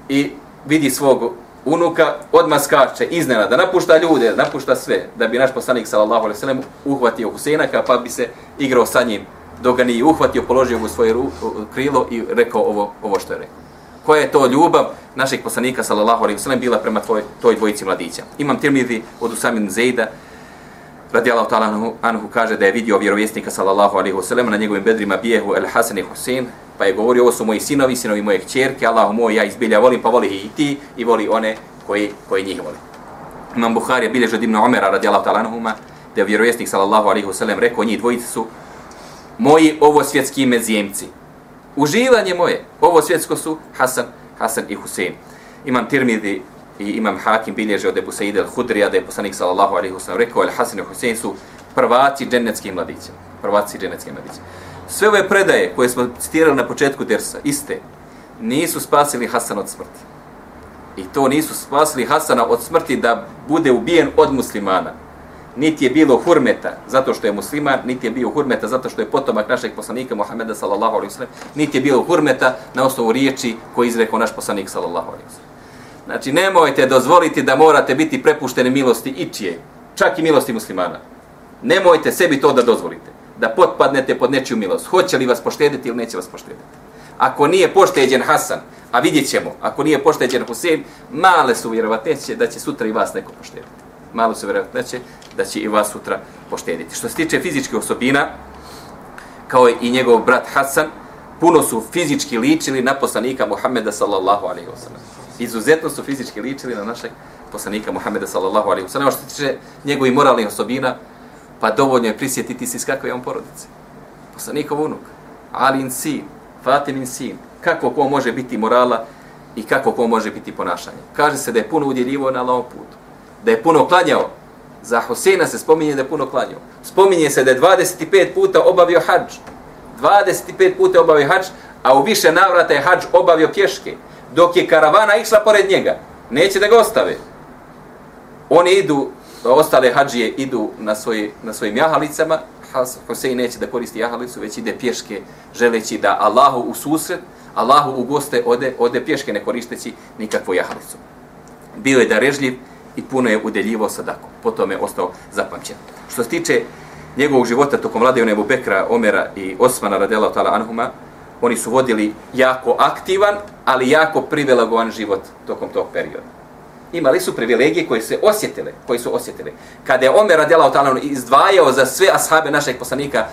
i vidi svog unuka, odmah skače, iznena, da napušta ljude, napušta sve, da bi naš poslanik, sallallahu alaihi sallam, uhvatio Huseina, pa bi se igrao sa njim, dok ga nije uhvatio, položio mu svoje krilo i rekao ovo, ovo što je rekao. Koja je to ljubav naših poslanika, sallallahu alaihi wasallam, bila prema tvoj, toj dvojici mladića? Imam tirmidhi od Usamin Zejda, radi ta'ala anhu, anhu, kaže da je vidio vjerovjesnika sallallahu alaihi wasallam na njegovim bedrima bijehu El Hasan i Husein, pa je govorio, ovo su moji sinovi, sinovi moje kćerke, Allah moj, ja izbilja volim, pa voli i ti, i voli one koji, koji njih voli. Imam Bukhari je biljež od Ibn Omera radi ta'ala anhuma, da je vjerovjesnik sallallahu alaihi wasallam rekao, njih dvojice su moji ovo svjetski mezijemci. Uživanje moje, ovo svjetsko su Hasan, Hasan i Husein. Imam Tirmidhi i imam Hakim bilježe od Ebu Sa'id al-Hudrija da je poslanik sallallahu alaihi wasallam rekao al Hasan i Husein su prvaci dženeckim mladića. Prvaci dženeckim mladića. Sve ove predaje koje smo citirali na početku dersa, iste, nisu spasili Hasan od smrti. I to nisu spasili Hasana od smrti da bude ubijen od muslimana. Niti je bilo hurmeta zato što je musliman, niti je bio hurmeta zato što je potomak našeg poslanika Muhameda sallallahu alaihi wasallam, niti je bilo hurmeta na osnovu riječi koji izrekao naš poslanik sallallahu alaihi wasallam. Znači, nemojte dozvoliti da morate biti prepušteni milosti ičije, čak i milosti muslimana. Nemojte sebi to da dozvolite, da potpadnete pod nečiju milost. Hoće li vas poštediti ili neće vas poštediti? Ako nije pošteđen Hasan, a vidjet ćemo, ako nije pošteđen Husein, male su vjerovatnoće da će sutra i vas neko poštediti malo se vjerovatneće da će i vas sutra poštediti. Što se tiče fizičkih osobina, kao i njegov brat Hasan, puno su fizički ličili na poslanika Muhammeda sallallahu alaihi wa sallam. Izuzetno su fizički ličili na našeg poslanika Muhammeda sallallahu alejhi ve sellem što se tiče njegovih moralnih osobina pa dovoljno je prisjetiti se iz kakve je on porodice. Poslanikov unuk Alin sin Fatimin sin kako ko može biti morala i kako ko može biti ponašanje. Kaže se da je puno udjeljivo na Allahov putu da je puno klanjao za Hosena se spominje da je puno klanjao spominje se da je 25 puta obavio hadž 25 puta obavio hadž a u više navrata je hadž obavio pješke dok je karavana išla pored njega. Neće da ga ostave. Oni idu, ostale hađije idu na, svoj, na svojim jahalicama, Hosein neće da koristi jahalicu, već ide pješke, želeći da Allahu u susret, Allahu u goste ode, ode pješke ne koristeći nikakvu jahalicu. Bio je darežljiv i puno je udeljivo sadakom. Potom je ostao zapamćen. Što se tiče njegovog života tokom vlade Ebu Bekra, Omera i Osmana radela tala anhuma, oni su vodili jako aktivan, ali jako privilegovan život tokom tog perioda. Imali su privilegije koje se osjetile, koji su osjetile. Kada je Omer radijala ta'ala izdvajao za sve ashabe našeg poslanika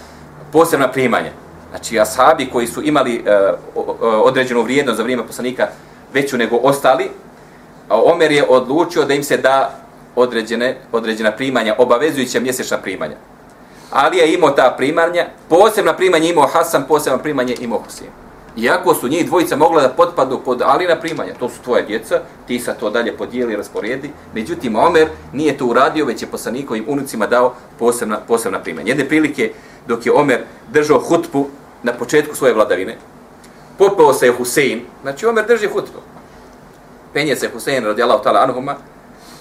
posebna primanja. Znači ashabi koji su imali uh, određenu vrijednost za vrijeme poslanika veću nego ostali, Omer je odlučio da im se da određene, određena primanja, obavezujuća mjesečna primanja. Ali je imao ta primanja, posebna primanja imao Hasan, posebna primanje imao Husin. Iako su njih dvojica mogla da potpadu pod Alina primanja, to su tvoje djeca, ti sa to dalje podijeli i rasporedi, međutim Omer nije to uradio, već je poslanikovim unucima dao posebna, posebna primanja. Jedne prilike, dok je Omer držao hutbu na početku svoje vladavine, popao se je Husein, znači Omer drži hutbu. Penje se Husein radijalahu ta'ala anuhuma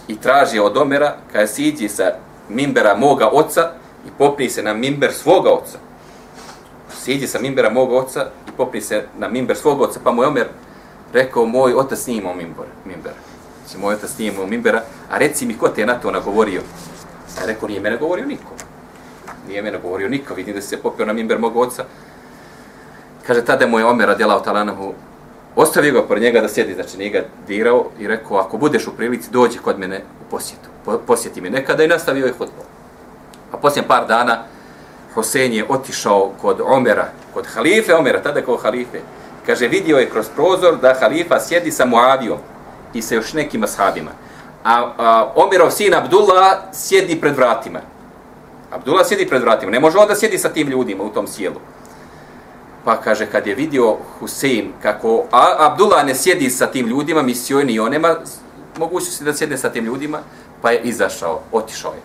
i traži od Omera, kada siđi sa mimbera moga oca, i popni se na mimber svoga oca. Siđi sa mimbera moga oca i popni se na mimber svoga oca, pa moj Omer rekao, moj otac nije imao mimber, mimber. Znači, moj otac nije imao mimbera, a reci mi ko te je na to nagovorio? A rekao, nije mene govorio niko. Nije mene govorio niko, vidim da se popio na mimber moga oca. Kaže, tada je Omer radijela u Talanahu Ostavio ga pored njega da sjedi, znači nije ga dirao i rekao, ako budeš u prilici, dođi kod mene u posjetu. Posjeti me nekada i nastavio je hutbu. A poslije par dana, Hosein je otišao kod Omera, kod halife Omera, tada kao halife. Kaže, vidio je kroz prozor da halifa sjedi sa Muavijom i sa još nekim ashabima. A, a Omerov sin Abdullah sjedi pred vratima. Abdullah sjedi pred vratima. Ne može on da sjedi sa tim ljudima u tom sjelu. Pa kaže, kad je vidio Husein kako a, Abdullah ne sjedi sa tim ljudima, mislio ni on nema mogućnosti da sjedne sa tim ljudima, pa je izašao, otišao je.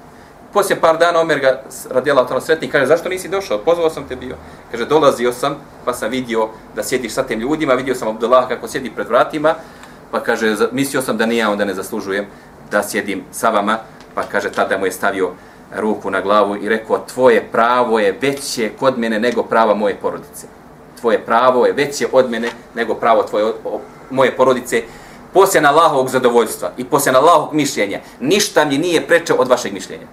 Poslije par dana Omer ga radijela o sretni, kaže, zašto nisi došao? Pozvao sam te bio. Kaže, dolazio sam, pa sam vidio da sjediš sa tim ljudima, vidio sam Abdullah kako sjedi pred vratima, pa kaže, mislio sam da nije onda ne zaslužujem da sjedim sa vama, pa kaže, tada mu je stavio ruku na glavu i rekao, tvoje pravo je veće kod mene nego prava moje porodice. Tvoje pravo je veće od mene nego pravo tvoje, moje porodice. Poslije na Allahovog zadovoljstva i poslije na Allahovog mišljenja, ništa mi nije preče od vašeg mišljenja.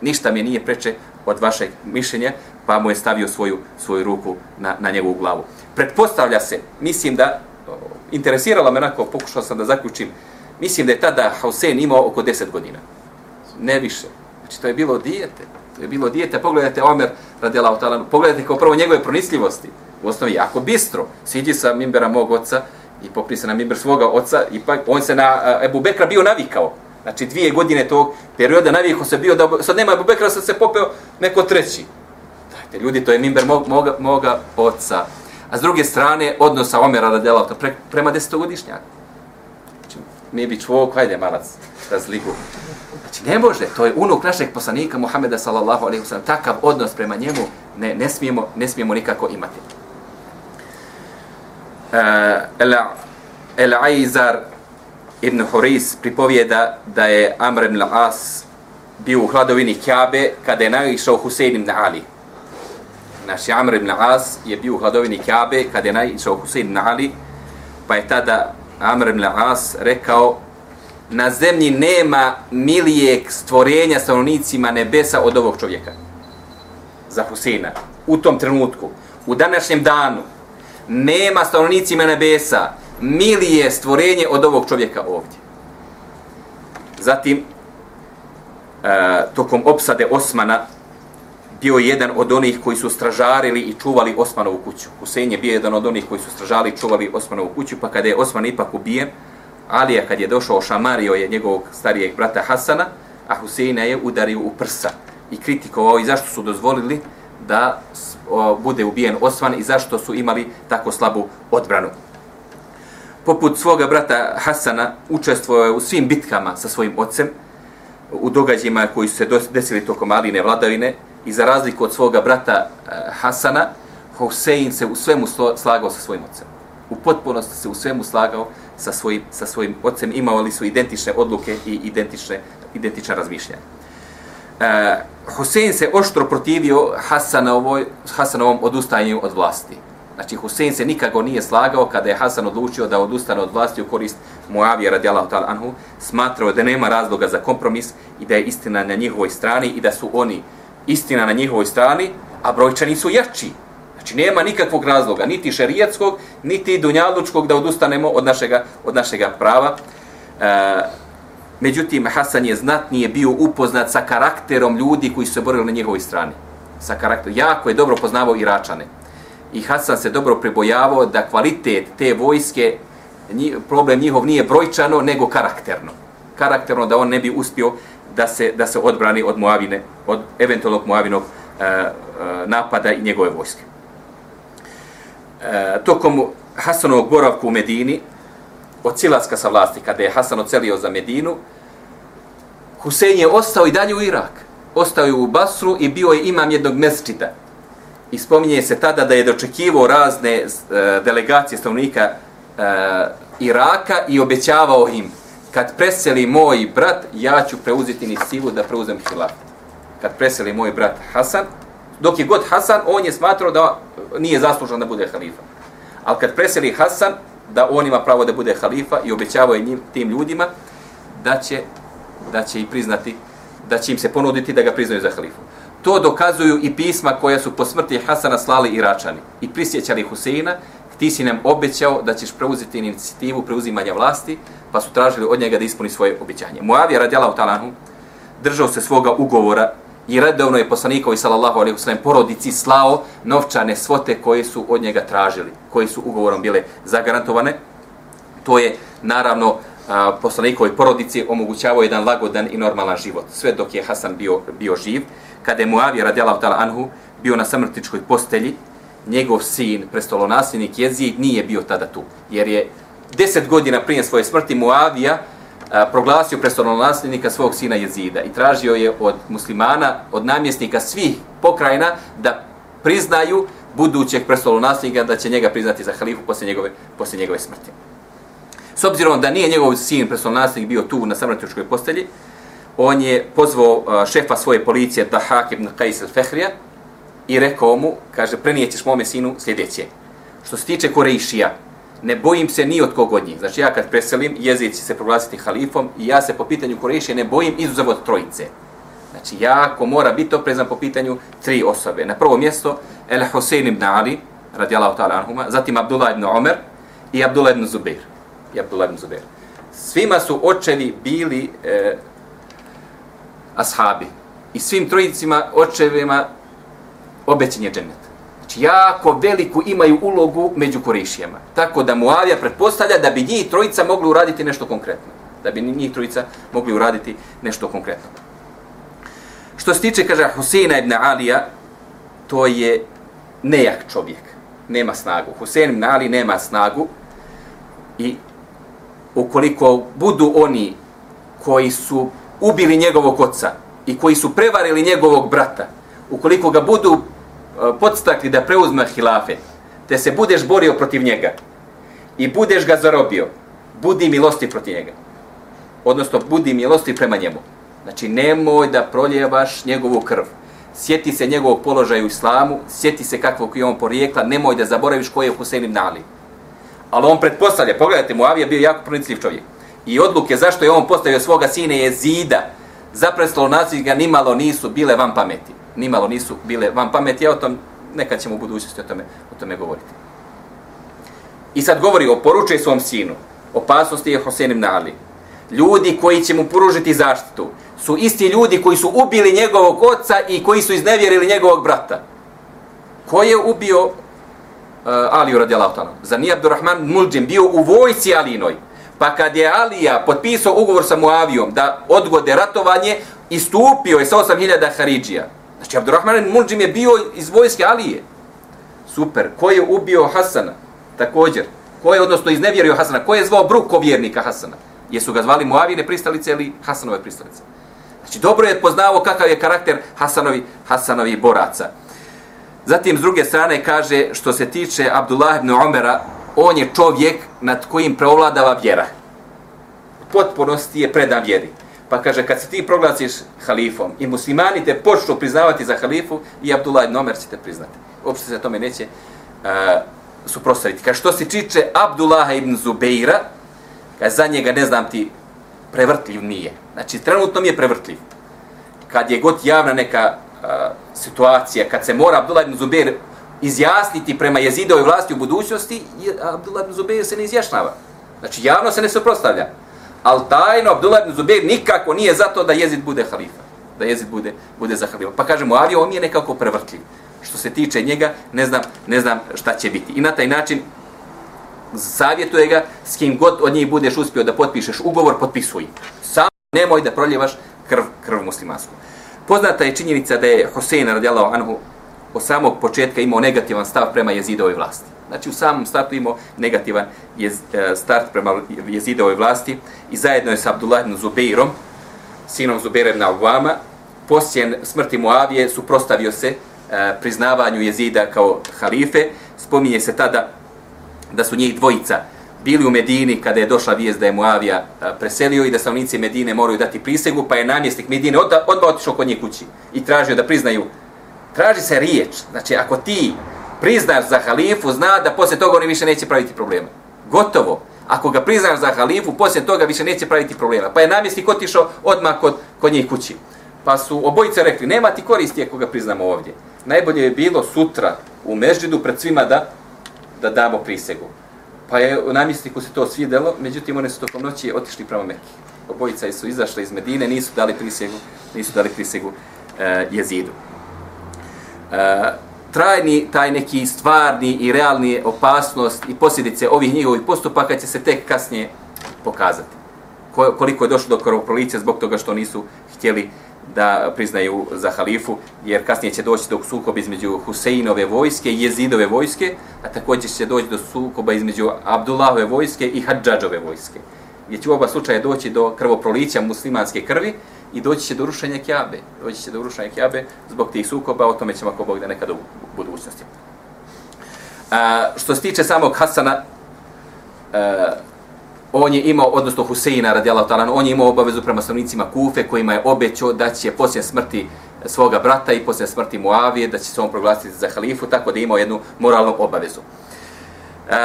Ništa mi nije preče od vašeg mišljenja, pa mu je stavio svoju, svoju ruku na, na njegovu glavu. Pretpostavlja se, mislim da, interesirala me onako, pokušao sam da zaključim, mislim da je tada Hussein imao oko 10 godina. Ne više. Znači, to je bilo dijete. To je bilo dijete. Pogledajte Omer, radijala Talanu, pogledajte kao prvo njegove pronisljivosti. U osnovi jako bistro. Siđi sa mimbera mog oca i popri se na mimber svoga oca ipak on se na uh, Ebu Bekra bio navikao. Znači, dvije godine tog perioda navikao se bio da sad nema Ebu Bekra, sad se popeo neko treći. Dajte, ljudi, to je mimber mog, moga, moga oca. A s druge strane, odnosa Omera radijala pre, prema desetogodišnjaka. Znači, mi bi čvok, hajde malac, razliku. Znači, ne može, to je unuk našeg poslanika Muhameda sallallahu alaihi wasallam, takav odnos prema njemu ne, ne, smijemo, ne smijemo nikako imati. Uh, el, el Aizar ibn Huris pripovijeda da je Amr ibn As bio u hladovini Kjabe kada je naišao Husein ibn Ali. Naši Amr ibn As je bio u hladovini Kjabe kada je naišao Husein ibn Ali, pa je tada Amr ibn As rekao na zemlji nema milijeg stvorenja stanovnicima nebesa od ovog čovjeka. Za Huseina. U tom trenutku, u današnjem danu, nema stanovnicima nebesa milije stvorenje od ovog čovjeka ovdje. Zatim, e, tokom opsade Osmana, bio je jedan od onih koji su stražarili i čuvali Osmanovu kuću. Husein je bio jedan od onih koji su stražarili i čuvali Osmanovu kuću, pa kada je Osman ipak ubijen, Alija kad je došao šamario je njegovog starijeg brata Hasana, a Huseina je udario u prsa i kritikovao i zašto su dozvolili da o, bude ubijen Osman i zašto su imali tako slabu odbranu. Poput svoga brata Hasana učestvovao je u svim bitkama sa svojim ocem, u događajima koji su se desili tokom Aline vladavine i za razliku od svoga brata e, Hasana, Hosein se u svemu slagao sa svojim ocem. U potpunosti se u svemu slagao sa svojim, sa svojim ocem, imali su identične odluke i identične, identične razmišljanja. Uh, Husein se oštro protivio Hasanovoj, Hasanovom odustajanju od vlasti. Znači, Husein se nikako nije slagao kada je Hasan odlučio da odustane od vlasti u korist Muavija radijalahu ta'ala anhu, smatrao da nema razloga za kompromis i da je istina na njihovoj strani i da su oni istina na njihovoj strani, a brojčani su jači. Znači nema nikakvog razloga, niti šerijetskog, niti dunjalučkog da odustanemo od našega, od našega prava. E, međutim, Hasan je znatnije bio upoznat sa karakterom ljudi koji su se borili na njegovoj strani. Sa karakterom. Jako je dobro poznavao Iračane. I Hasan se dobro prebojavao da kvalitet te vojske, problem njihov nije brojčano, nego karakterno. Karakterno da on ne bi uspio da se, da se odbrani od Moavine, od eventualnog Moavinog e, e, napada i njegove vojske e, tokom Hasanovog boravka u Medini, od Cilaska sa vlasti, kada je Hasan ocelio za Medinu, Husein je ostao i dalje u Irak. Ostao je u Basru i bio je imam jednog mesčita. I spominje se tada da je dočekivao razne e, delegacije stanovnika e, Iraka i obećavao im, kad preseli moj brat, ja ću preuzeti ni sivu da preuzem hilafet. Kad preseli moj brat Hasan, dok je god Hasan, on je smatrao da nije zaslužan da bude halifa. Ali kad preseli Hasan, da on ima pravo da bude halifa i obećavao je njim, tim ljudima da će, da će i priznati, da će im se ponuditi da ga priznaju za halifu. To dokazuju i pisma koja su po smrti Hasana slali Iračani i prisjećali Huseina, ti si nam obećao da ćeš preuzeti inicijativu preuzimanja vlasti, pa su tražili od njega da ispuni svoje obećanje. Muavija radijalahu talanhu držao se svoga ugovora i redovno je poslanikovi sallallahu alejhi ve sellem porodici slao novčane svote koje su od njega tražili, koje su ugovorom bile zagarantovane. To je naravno poslanikovoj porodici omogućavao jedan lagodan i normalan život, sve dok je Hasan bio, bio živ. Kada je Muavija radijalahu ta'ala anhu bio na samrtičkoj postelji, njegov sin, prestolonasljenik Jezid, nije bio tada tu. Jer je deset godina prije svoje smrti Muavija proglasio proglasio prestolonasljednika svog sina Jezida i tražio je od muslimana, od namjesnika svih pokrajina da priznaju budućeg prestolonasljednika da će njega priznati za halifu poslije njegove, poslije njegove smrti. S obzirom da nije njegov sin prestolonasljednik bio tu na samratičkoj postelji, on je pozvao šefa svoje policije Dahak ibn Qais al-Fehrija i rekao mu, kaže, prenijećeš mome sinu sljedeće. Što se tiče Korejšija, ne bojim se ni od kog od njih. Znači ja kad preselim, jezid će se proglasiti halifom i ja se po pitanju Kurešije ne bojim izuzav od trojice. Znači ja ko mora biti oprezan po pitanju tri osobe. Na prvo mjesto, El Husein ibn Ali, radijalahu ta'ala anhuma, zatim Abdullah ibn Omer i Abdullah ibn Zubair. I Abdullah ibn Zubair. Svima su očevi bili e, ashabi. I svim trojicima očevima obećen je džennet. Znači, jako veliku imaju ulogu među korišijama. Tako da Muavija pretpostavlja da bi njih trojica mogli uraditi nešto konkretno. Da bi njih trojica mogli uraditi nešto konkretno. Što se tiče, kaže Husina ibn Alija, to je nejak čovjek. Nema snagu. Husein ibn Ali nema snagu i ukoliko budu oni koji su ubili njegovog oca i koji su prevarili njegovog brata, ukoliko ga budu Eh, podstakli da preuzme hilafe, te se budeš borio protiv njega i budeš ga zarobio, budi milosti protiv njega. Odnosno, budi milosti prema njemu. Znači, nemoj da proljevaš njegovu krv. Sjeti se njegovog položaja u islamu, sjeti se kakvog je on porijekla, nemoj da zaboraviš ko je Husein ibn Ali. Ali on pretpostavlja, pogledajte, Muavija bio jako pronicljiv čovjek. I odluke zašto je on postavio svoga sine Jezida, zapreslo Za nasljednika nimalo nisu bile van pameti. Nimalo nisu bile van pameti. Ja o tom, nekad ćemo u budućnosti o tome, o tome govoriti. I sad govori o poručaj svom sinu. Opasnosti je Hosein ibn Ali. Ljudi koji će mu poružiti zaštitu su isti ljudi koji su ubili njegovog oca i koji su iznevjerili njegovog brata. Ko je ubio uh, Aliju radijalahu ta'ala? Za nije Abdurrahman Muldžim bio u vojci Alinoj. Pa kad je Alija potpisao ugovor sa Muavijom da odgode ratovanje, istupio je sa 8000 Haridžija. Znači, Abdurrahman Mulđim je bio iz vojske Alije. Super. Ko je ubio Hasana? Također. Ko je, odnosno, iznevjerio Hasana? Ko je zvao brukovjernika Hasana? Jesu ga zvali Muavine pristalice ili Hasanove pristalice? Znači, dobro je poznao kakav je karakter Hasanovi, Hasanovi boraca. Zatim, s druge strane, kaže, što se tiče Abdullah ibn Omera, on je čovjek nad kojim preovladava vjera. Potpunosti je predan vjeri. Pa kaže, kad se ti proglasiš halifom i muslimani te počnu priznavati za halifu, i Abdullah ibn Omer će te priznati. Uopšte se tome neće uh, suprostaviti. Kaže, što se tiče Abdullah ibn Zubeira, kaže, za njega ne znam ti, prevrtljiv nije. Znači, trenutno mi je prevrtljiv. Kad je god javna neka uh, situacija, kad se mora Abdullah ibn Zubeir izjasniti prema jezidovoj vlasti u budućnosti, Abdullah ibn Zubeir se ne izjašnjava. Znači, javno se ne suprostavlja. Ali tajno, Abdullah ibn Zubeir nikako nije zato da jezid bude halifa. Da jezid bude, bude za halifa. Pa kažemo, ali on je nekako prevrtljiv. Što se tiče njega, ne znam, ne znam šta će biti. I na taj način, savjetuje ga, s kim god od njih budeš uspio da potpišeš ugovor, potpisuj. Samo nemoj da proljevaš krv, krv muslimansku. Poznata je činjenica da je Hosein radijallahu anhu od samog početka imao negativan stav prema jezidovoj vlasti. Znači u samom startu imao negativan je, e, start prema jezidovoj vlasti i zajedno je sa Abdullah ibn Zubeirom, sinom Zubeira ibn Awama, poslije smrti Muavije suprostavio se e, priznavanju jezida kao halife. Spominje se tada da su njih dvojica bili u Medini kada je došla vijest da je Muavija e, preselio i da stanovnici Medine moraju dati prisegu, pa je namjesnik Medine odmah otišao kod nje kući i tražio da priznaju traži se riječ. Znači, ako ti priznaš za halifu, zna da poslije toga oni više neće praviti problema. Gotovo. Ako ga priznaš za halifu, poslije toga više neće praviti problema. Pa je namjesnik otišao odmah kod, kod njih kući. Pa su obojice rekli, nema ti koristi ako ga priznamo ovdje. Najbolje je bilo sutra u Mežđidu pred svima da da damo prisegu. Pa je u namjesniku se to svidelo, međutim oni su tokom noći otišli prema Mekke. Obojica su izašli iz Medine, nisu dali prisegu, nisu dali prisegu e, jezidu. E, trajni, taj neki stvarni i realni opasnost i posljedice ovih njihovih postupaka će se tek kasnije pokazati. Koliko je došlo do krvoprolića zbog toga što nisu htjeli da priznaju za halifu, jer kasnije će doći do sukoba između Huseinove vojske i Jezidove vojske, a također će doći do sukoba između Abdullahove vojske i Hadžadžove vojske. Gdje će u oba slučaja doći do krvoprolića muslimanske krvi i doći će do rušenja Kjabe. Doći će do rušenja Kjabe zbog tih sukoba, o tome ćemo ako Bog da nekada u budućnosti. A, što se tiče samog Hasana, a, on je imao, odnosno Huseina radijallahu ta'ala, on je imao obavezu prema stanovnicima Kufe kojima je obećao da će poslije smrti svoga brata i poslije smrti Muavije da će se on proglasiti za halifu, tako da je imao jednu moralnu obavezu. Uh,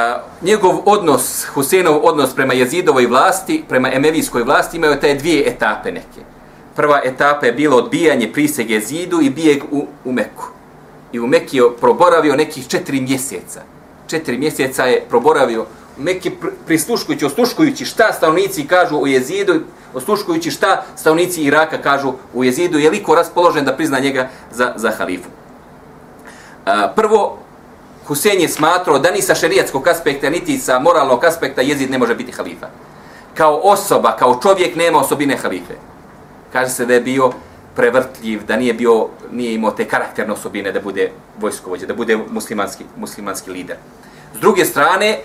njegov odnos, Husenov odnos prema jezidovoj vlasti, prema emevijskoj vlasti, imao je te dvije etape neke. Prva etapa je bilo odbijanje prisege zidu i bijeg u, u Meku. I u Meki je proboravio nekih četiri mjeseca. Četiri mjeseca je proboravio u Mekke prisluškujući, osluškujući šta stanovnici kažu u jezidu, osluškujući šta stanovnici Iraka kažu u jezidu, je liko raspoložen da prizna njega za, za halifu. A, prvo, Husein je smatrao da ni sa šerijatskog aspekta, niti sa moralnog aspekta jezid ne može biti halifa. Kao osoba, kao čovjek nema osobine halife. Kaže se da je bio prevrtljiv, da nije bio, nije imao te karakterne osobine da bude vojskovođa, da bude muslimanski, muslimanski lider. S druge strane,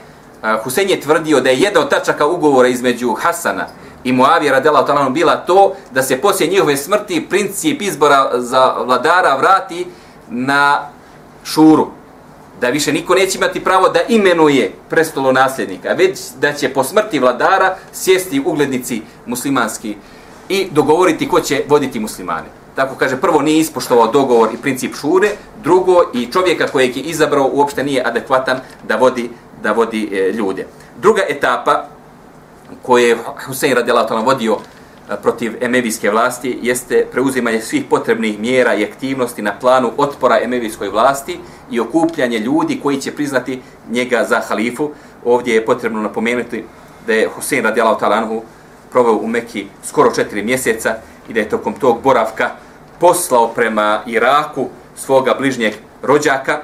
Husein je tvrdio da je jedna od tačaka ugovora između Hasana i Muavija radela talanom bila to da se poslije njihove smrti princip izbora za vladara vrati na šuru. Da više niko neće imati pravo da imenuje prestolo nasljednika, već da će po smrti vladara sjesti uglednici muslimanski i dogovoriti ko će voditi muslimane. Tako kaže, prvo nije ispoštovao dogovor i princip šure, drugo i čovjeka kojeg je izabrao uopšte nije adekvatan da vodi da vodi e, ljude. Druga etapa koju je Husein radijallahu vodio e, protiv emevijske vlasti jeste preuzimanje svih potrebnih mjera i aktivnosti na planu otpora emevijskoj vlasti i okupljanje ljudi koji će priznati njega za halifu. Ovdje je potrebno napomenuti da je Husein radijallahu ta'ala proveo u Meki skoro četiri mjeseca i da je tokom tog boravka poslao prema Iraku svoga bližnjeg rođaka,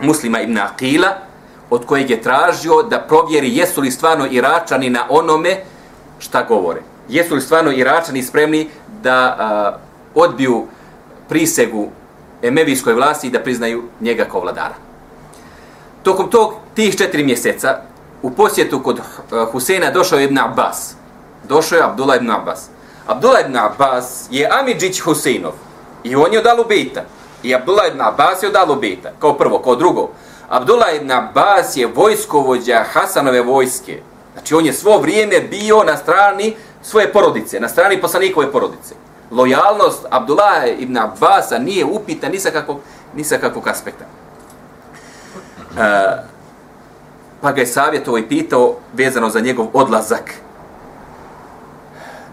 muslima ibn Aqila, od kojeg je tražio da provjeri jesu li stvarno Iračani na onome šta govore. Jesu li stvarno Iračani spremni da a, odbiju prisegu emevijskoj vlasti i da priznaju njega kao vladara. Tokom tog, tih četiri mjeseca, u posjetu kod e, Husena došao je Ibn Abbas. Došao je Abdullah ibn Abbas. Abdullah ibn Abbas je Amidžić Husinov. I on je od Alubejta. I Abdullah ibn Abbas je od Alubejta. Kao prvo, kao drugo. Abdullah ibn Abbas je vojskovođa Hasanove vojske. Znači on je svo vrijeme bio na strani svoje porodice, na strani poslanikove porodice. Lojalnost Abdullah ibn Abbasa nije upita ni sa kakvog, ni sa kakvog aspekta. Uh, pa ga je savjetovo i pitao vezano za njegov odlazak.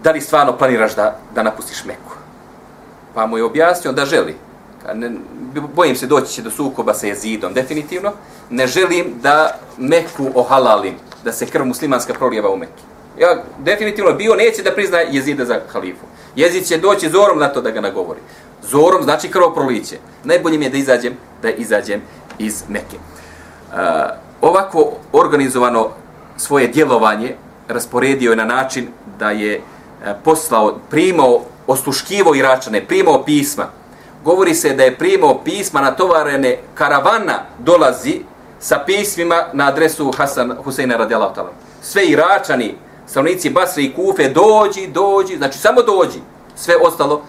Da li stvarno planiraš da, da napustiš Meku? Pa mu je objasnio da želi ne, bojim se doći će do sukoba sa jezidom, definitivno. Ne želim da Meku ohalalim, da se krv muslimanska prolijeva u Mekki. Ja definitivno bio neće da prizna jezida za halifu. Jezid će doći zorom na to da ga nagovori. Zorom znači krvoproliće. Najbolje mi je da izađem, da izađem iz Mekke. Uh, ovako organizovano svoje djelovanje rasporedio je na način da je e, poslao, primao, osluškivo Iračane, primao pisma, govori se da je primao pisma na tovarene karavana dolazi sa pismima na adresu Hasan Huseina radijalahu ta'ala. Sve Iračani, stanovnici Basre i Kufe, dođi, dođi, znači samo dođi, sve ostalo.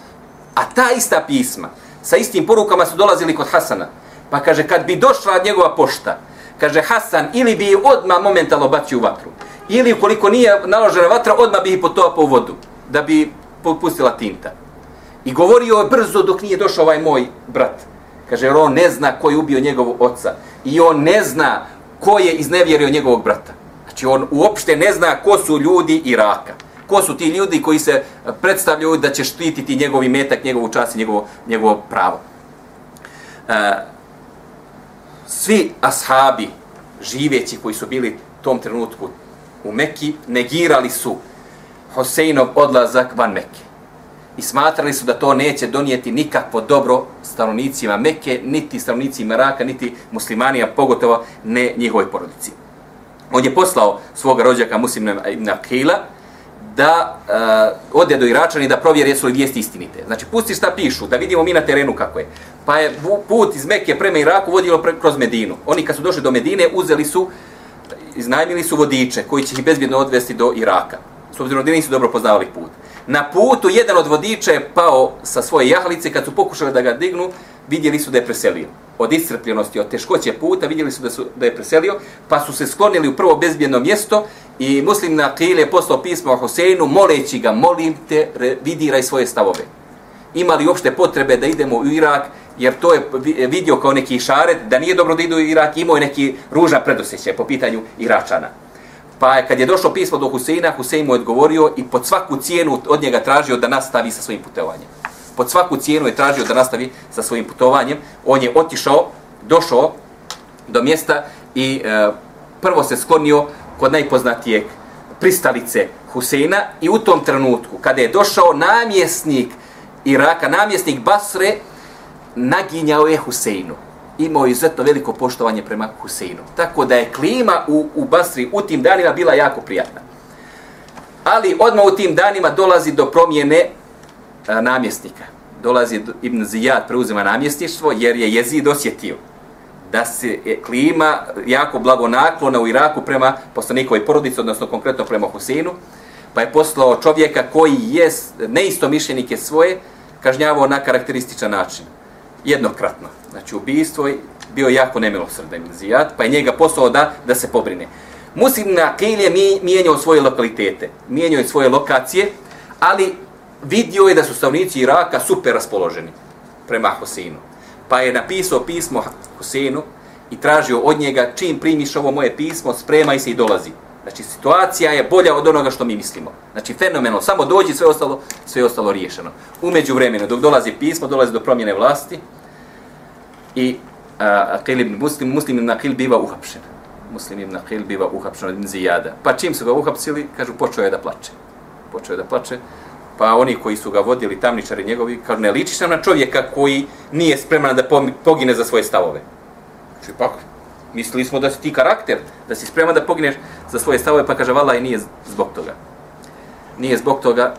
A ta ista pisma, sa istim porukama su dolazili kod Hasana. Pa kaže, kad bi došla njegova pošta, kaže Hasan, ili bi odma momentalno bacio u vatru, ili ukoliko nije naložena vatra, odma bi ih potopao u vodu, da bi popustila tinta. I govorio je brzo dok nije došao ovaj moj brat. Kaže, on ne zna ko je ubio njegovog oca. I on ne zna ko je iznevjerio njegovog brata. Znači, on uopšte ne zna ko su ljudi Iraka. Ko su ti ljudi koji se predstavljaju da će štititi njegovi metak, njegovu čast i njegovo, njegovo pravo. Uh, svi ashabi živeći koji su bili tom trenutku u Mekki negirali su Hoseinov odlazak van Mekke. I smatrali su da to neće donijeti nikakvo dobro stanovnicima Mekke, niti stanovnicima Raka, niti muslimanija, pogotovo ne njihovoj porodici. On je poslao svoga rođaka Muslimna ibn Akila da eh, uh, ode do Iračani da provjeri jesu li vijesti istinite. Znači, pusti šta pišu, da vidimo mi na terenu kako je. Pa je put iz Mekke prema Iraku vodilo pre, kroz Medinu. Oni kad su došli do Medine, uzeli su, iznajmili su vodiče koji će ih bezbjedno odvesti do Iraka. S obzirom da nisu dobro poznavali put. Na putu jedan od vodiča je pao sa svoje jahalice, kad su pokušali da ga dignu, vidjeli su da je preselio. Od iscrpljenosti, od teškoće puta, vidjeli su da, su da je preselio, pa su se sklonili u prvo bezbjedno mjesto i muslim na Kile je poslao pismo Huseinu moleći ga, molim te, revidiraj svoje stavove. Ima li uopšte potrebe da idemo u Irak, jer to je vidio kao neki šaret, da nije dobro da idu u Irak, imao je neki ružan predosjećaj po pitanju Iračana. Pa kad je došlo pismo do Huseina, Husein mu je odgovorio i pod svaku cijenu od njega tražio da nastavi sa svojim putovanjem. Pod svaku cijenu je tražio da nastavi sa svojim putovanjem. On je otišao, došao do mjesta i e, prvo se sklonio kod najpoznatijeg pristalice Huseina i u tom trenutku, kada je došao namjesnik Iraka, namjesnik Basre, naginjao je Huseinu imao je izuzetno veliko poštovanje prema Huseinu. Tako da je klima u, u Basri u tim danima bila jako prijatna. Ali odmah u tim danima dolazi do promjene a, namjesnika. Dolazi do, Ibn Zijad preuzima namjesništvo jer je jezid osjetio da se klima jako blagonaklona u Iraku prema poslanikovoj porodici, odnosno konkretno prema Huseinu, pa je poslao čovjeka koji je neisto mišljenike svoje kažnjavao na karakterističan način jednokratno. Znači, ubijstvo je bio jako nemilosrdan zijat, pa je njega poslao da, da se pobrine. Muslim na Kejl je mijenjao svoje lokalitete, mijenjao je svoje lokacije, ali vidio je da su stavnici Iraka super raspoloženi prema Hoseinu. Pa je napisao pismo Hoseinu i tražio od njega čim primiš ovo moje pismo, spremaj se i dolazi. Znači, situacija je bolja od onoga što mi mislimo. Znači, fenomenalno, samo dođi, sve ostalo, sve ostalo riješeno. Umeđu vremenu, dok dolazi pismo, dolazi do promjene vlasti, i Aqil ibn Muslim, Muslim ibn Aqil biva uhapšen. Muslim ibn Aqil biva uhapšen od Zijada. Pa čim su ga uhapsili, kažu, počeo je da plače. Počeo je da plače. Pa oni koji su ga vodili, tamničari njegovi, kažu, ne ličiš nam na čovjeka koji nije spreman da pogine za svoje stavove. Znači, pa, mislili smo da si ti karakter, da si spreman da pogineš za svoje stavove, pa kaže, vala i nije zbog toga. Nije zbog toga,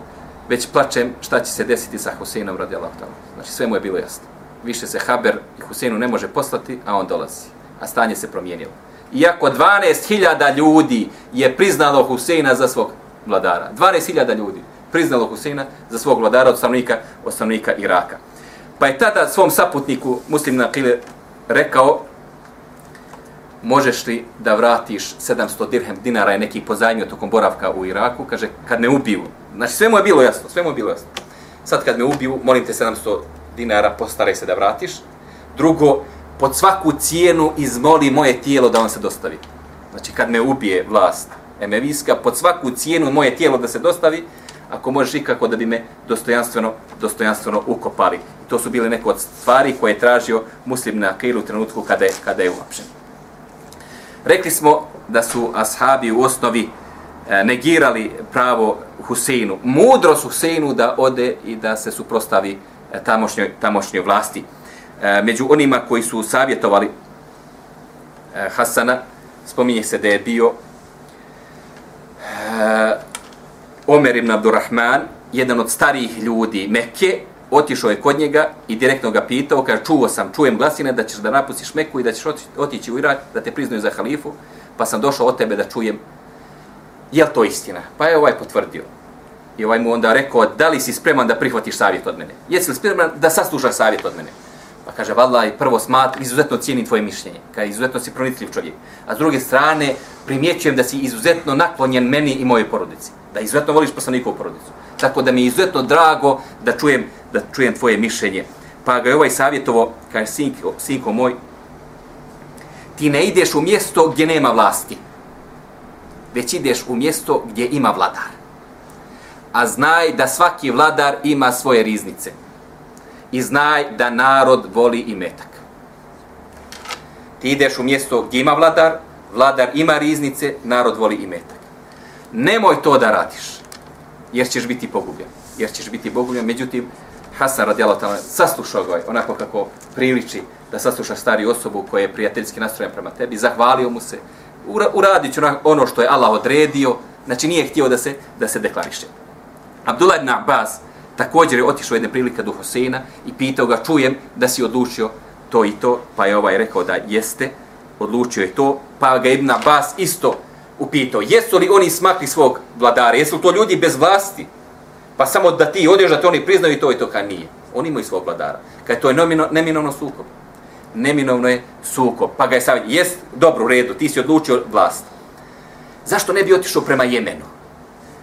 već plačem šta će se desiti sa Huseinom radi Allah. Znači, sve mu je bilo jasno više se Haber i Huseinu ne može poslati, a on dolazi. A stanje se promijenilo. Iako 12.000 ljudi je priznalo Huseina za svog vladara. 12.000 ljudi priznalo Huseina za svog vladara od stanovnika, od stanovnika Iraka. Pa je tada svom saputniku muslim Nakile rekao možeš li da vratiš 700 dirhem dinara je neki pozajmio tokom boravka u Iraku, kaže, kad me ubiju. Znači, sve mu je bilo jasno, sve mu je bilo jasno. Sad kad me ubiju, molim te 700 dinara, postaraj se da vratiš. Drugo, pod svaku cijenu izmoli moje tijelo da on se dostavi. Znači, kad me ubije vlast emevijska, pod svaku cijenu moje tijelo da se dostavi, ako možeš ikako da bi me dostojanstveno, dostojanstveno ukopali. To su bile neke od stvari koje je tražio muslim na Akilu u trenutku kada je, kada je uopšen. Rekli smo da su ashabi u osnovi e, negirali pravo Huseinu. Mudro su Huseinu da ode i da se suprostavi e, tamošnjoj, tamošnjoj vlasti. E, među onima koji su savjetovali e, Hasana, spominje se da je bio e, Omer ibn Abdurrahman, jedan od starijih ljudi Mekke, otišao je kod njega i direktno ga pitao, kaže, čuo sam, čujem glasine da ćeš da napustiš Meku i da ćeš otići u Irak, da te priznaju za halifu, pa sam došao od tebe da čujem, je to istina? Pa je ovaj potvrdio. I ovaj mu onda rekao, da li si spreman da prihvatiš savjet od mene? Jesi li spreman da saslušaš savjet od mene? Pa kaže, vallaj, prvo smat, izuzetno cijenim tvoje mišljenje, kaj izuzetno si pronitljiv čovjek. A s druge strane, primjećujem da si izuzetno naklonjen meni i mojoj porodici. Da izuzetno voliš poslanikovu porodicu. Tako da mi je izuzetno drago da čujem, da čujem tvoje mišljenje. Pa ga je ovaj savjetovo, kaže, sinko, sinko moj, ti ne ideš u mjesto gdje nema vlasti, već ideš u mjesto gdje ima vladar a znaj da svaki vladar ima svoje riznice. I znaj da narod voli i metak. Ti ideš u mjesto gdje ima vladar, vladar ima riznice, narod voli i metak. Nemoj to da radiš, jer ćeš biti pogubljen. Jer ćeš biti pogubljen. Međutim, Hasan radijalo ta'ala saslušao ga onako kako priliči da sasluša stari osobu koja je prijateljski nastrojen prema tebi, zahvalio mu se, uradit ću ono što je Allah odredio, znači nije htio da se da se deklariše. Abdullah ibn Abbas također je otišao jedne prilike do Hoseina i pitao ga, čujem da si odlučio to i to, pa je ovaj rekao da jeste, odlučio je to, pa ga Ibn Abbas isto upitao, jesu li oni smakli svog vladara, jesu to ljudi bez vlasti, pa samo da ti odeš da te oni priznaju i to i to, kad nije. Oni imaju svog vladara. Kad to je nomino, neminovno sukob. Neminovno je sukob. Pa ga je savjet, jes, dobro, u redu, ti si odlučio vlast. Zašto ne bi otišao prema Jemenu?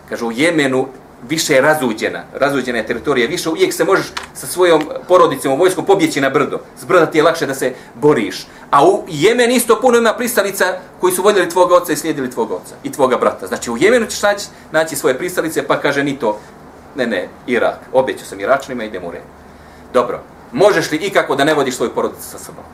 Kaže, u Jemenu više razuđena, razuđena je teritorija, više uvijek se možeš sa svojom porodicom u vojskom pobjeći na brdo. S brda ti je lakše da se boriš. A u Jemen isto puno ima pristalica koji su voljeli tvoga oca i slijedili tvoga oca i tvoga brata. Znači u Jemenu ćeš naći, naći svoje pristalice pa kaže ni to, ne ne, Irak, obećao sam Iračnima, idemo u red. Dobro, možeš li ikako da ne vodiš svoju porodicu sa sobom?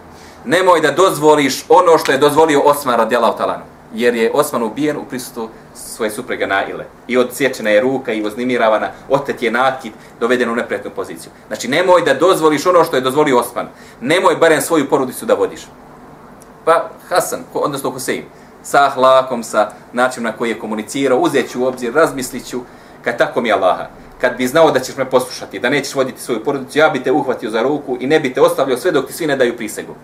Nemoj da dozvoliš ono što je dozvolio Osman radijalahu talanu jer je Osman ubijen u prisutu svoje suprege Naile. I odsječena je ruka i voznimiravana, otet je nakid, doveden u nepretnu poziciju. Znači, nemoj da dozvoliš ono što je dozvolio Osman. Nemoj barem svoju porodicu da vodiš. Pa Hasan, odnosno Husein, sa ahlakom, sa načinom na koji je komunicirao, uzeću u obzir, razmisliću, kad tako mi Allaha, kad bi znao da ćeš me poslušati, da nećeš voditi svoju porodicu, ja bi te uhvatio za ruku i ne bi te ostavljao sve dok ti svi ne daju prisegu.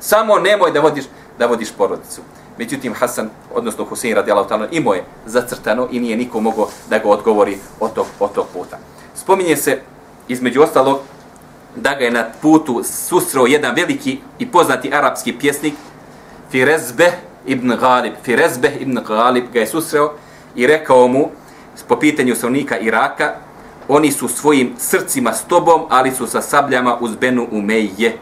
Samo nemoj da vodiš, da vodiš porodicu. Međutim, Hasan, odnosno Husein radijalahu ta'ala, imao je zacrtano i nije niko mogao da ga odgovori od tog, od tog puta. Spominje se, između ostalog, da ga je na putu susreo jedan veliki i poznati arapski pjesnik, Firezbeh ibn Ghalib. Firezbeh ibn Ghalib ga je susreo i rekao mu, po pitanju stanovnika Iraka, oni su svojim srcima s tobom, ali su sa sabljama uz Benu Umeje.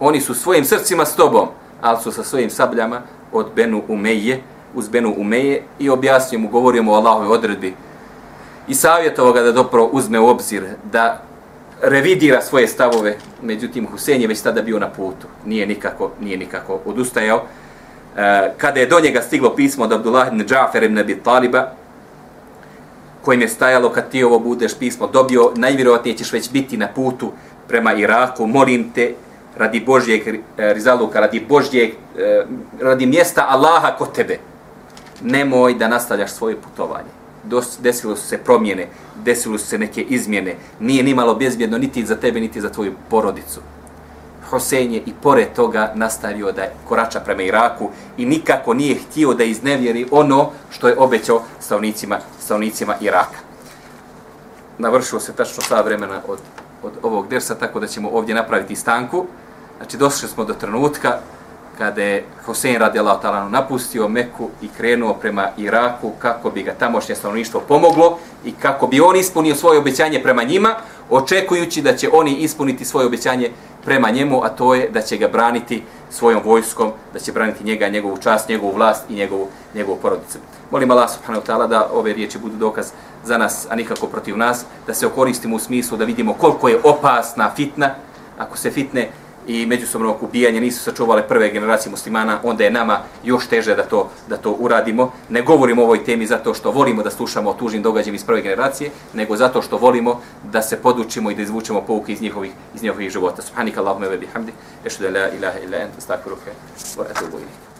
Oni su svojim srcima s tobom, ali su sa svojim sabljama od Benu Umeje, uz Benu Umeje i objasnio mu, govorio mu o Allahove odredbi. I savjetovao ga da dobro uzme u obzir, da revidira svoje stavove, međutim Husein je već tada bio na putu, nije nikako, nije nikako odustajao. E, kada je do njega stiglo pismo od Abdullah ibn Džafer ibn Abi Taliba, kojim je stajalo kad ti ovo budeš pismo dobio, najvjerojatnije ćeš već biti na putu prema Iraku, molim te, radi Božjeg eh, rizaluka, radi Božjeg, eh, radi mjesta Allaha kod tebe, nemoj da nastavljaš svoje putovanje. Desilo su se promjene, desilo su se neke izmjene, nije ni malo bezbjedno niti za tebe, niti za tvoju porodicu. Hosein je i pored toga nastavio da korača prema Iraku i nikako nije htio da iznevjeri ono što je obećao stavnicima, stavnicima Iraka. Navršilo se tačno sva vremena od, od ovog dersa, tako da ćemo ovdje napraviti stanku. Znači, došli smo do trenutka kada je Hosein radi Allah napustio Meku i krenuo prema Iraku kako bi ga tamošnje stanovništvo pomoglo i kako bi on ispunio svoje obećanje prema njima, očekujući da će oni ispuniti svoje obećanje prema njemu, a to je da će ga braniti svojom vojskom, da će braniti njega, njegovu čast, njegovu vlast i njegovu, njegovu porodicu. Molim Allah subhanahu ta'ala da ove riječi budu dokaz za nas, a nikako protiv nas, da se okoristimo u smislu da vidimo koliko je opasna fitna, ako se fitne i međusobno okupijanje nisu sačuvale prve generacije muslimana, onda je nama još teže da to da to uradimo. Ne govorimo o ovoj temi zato što volimo da slušamo o tužnim događajima iz prve generacije, nego zato što volimo da se podučimo i da izvučemo pouke iz njihovih iz njihovih života. Subhanaka Allahumma wa bihamdi, ashhadu an la ilaha illa anta astaghfiruka wa atubu ilayk.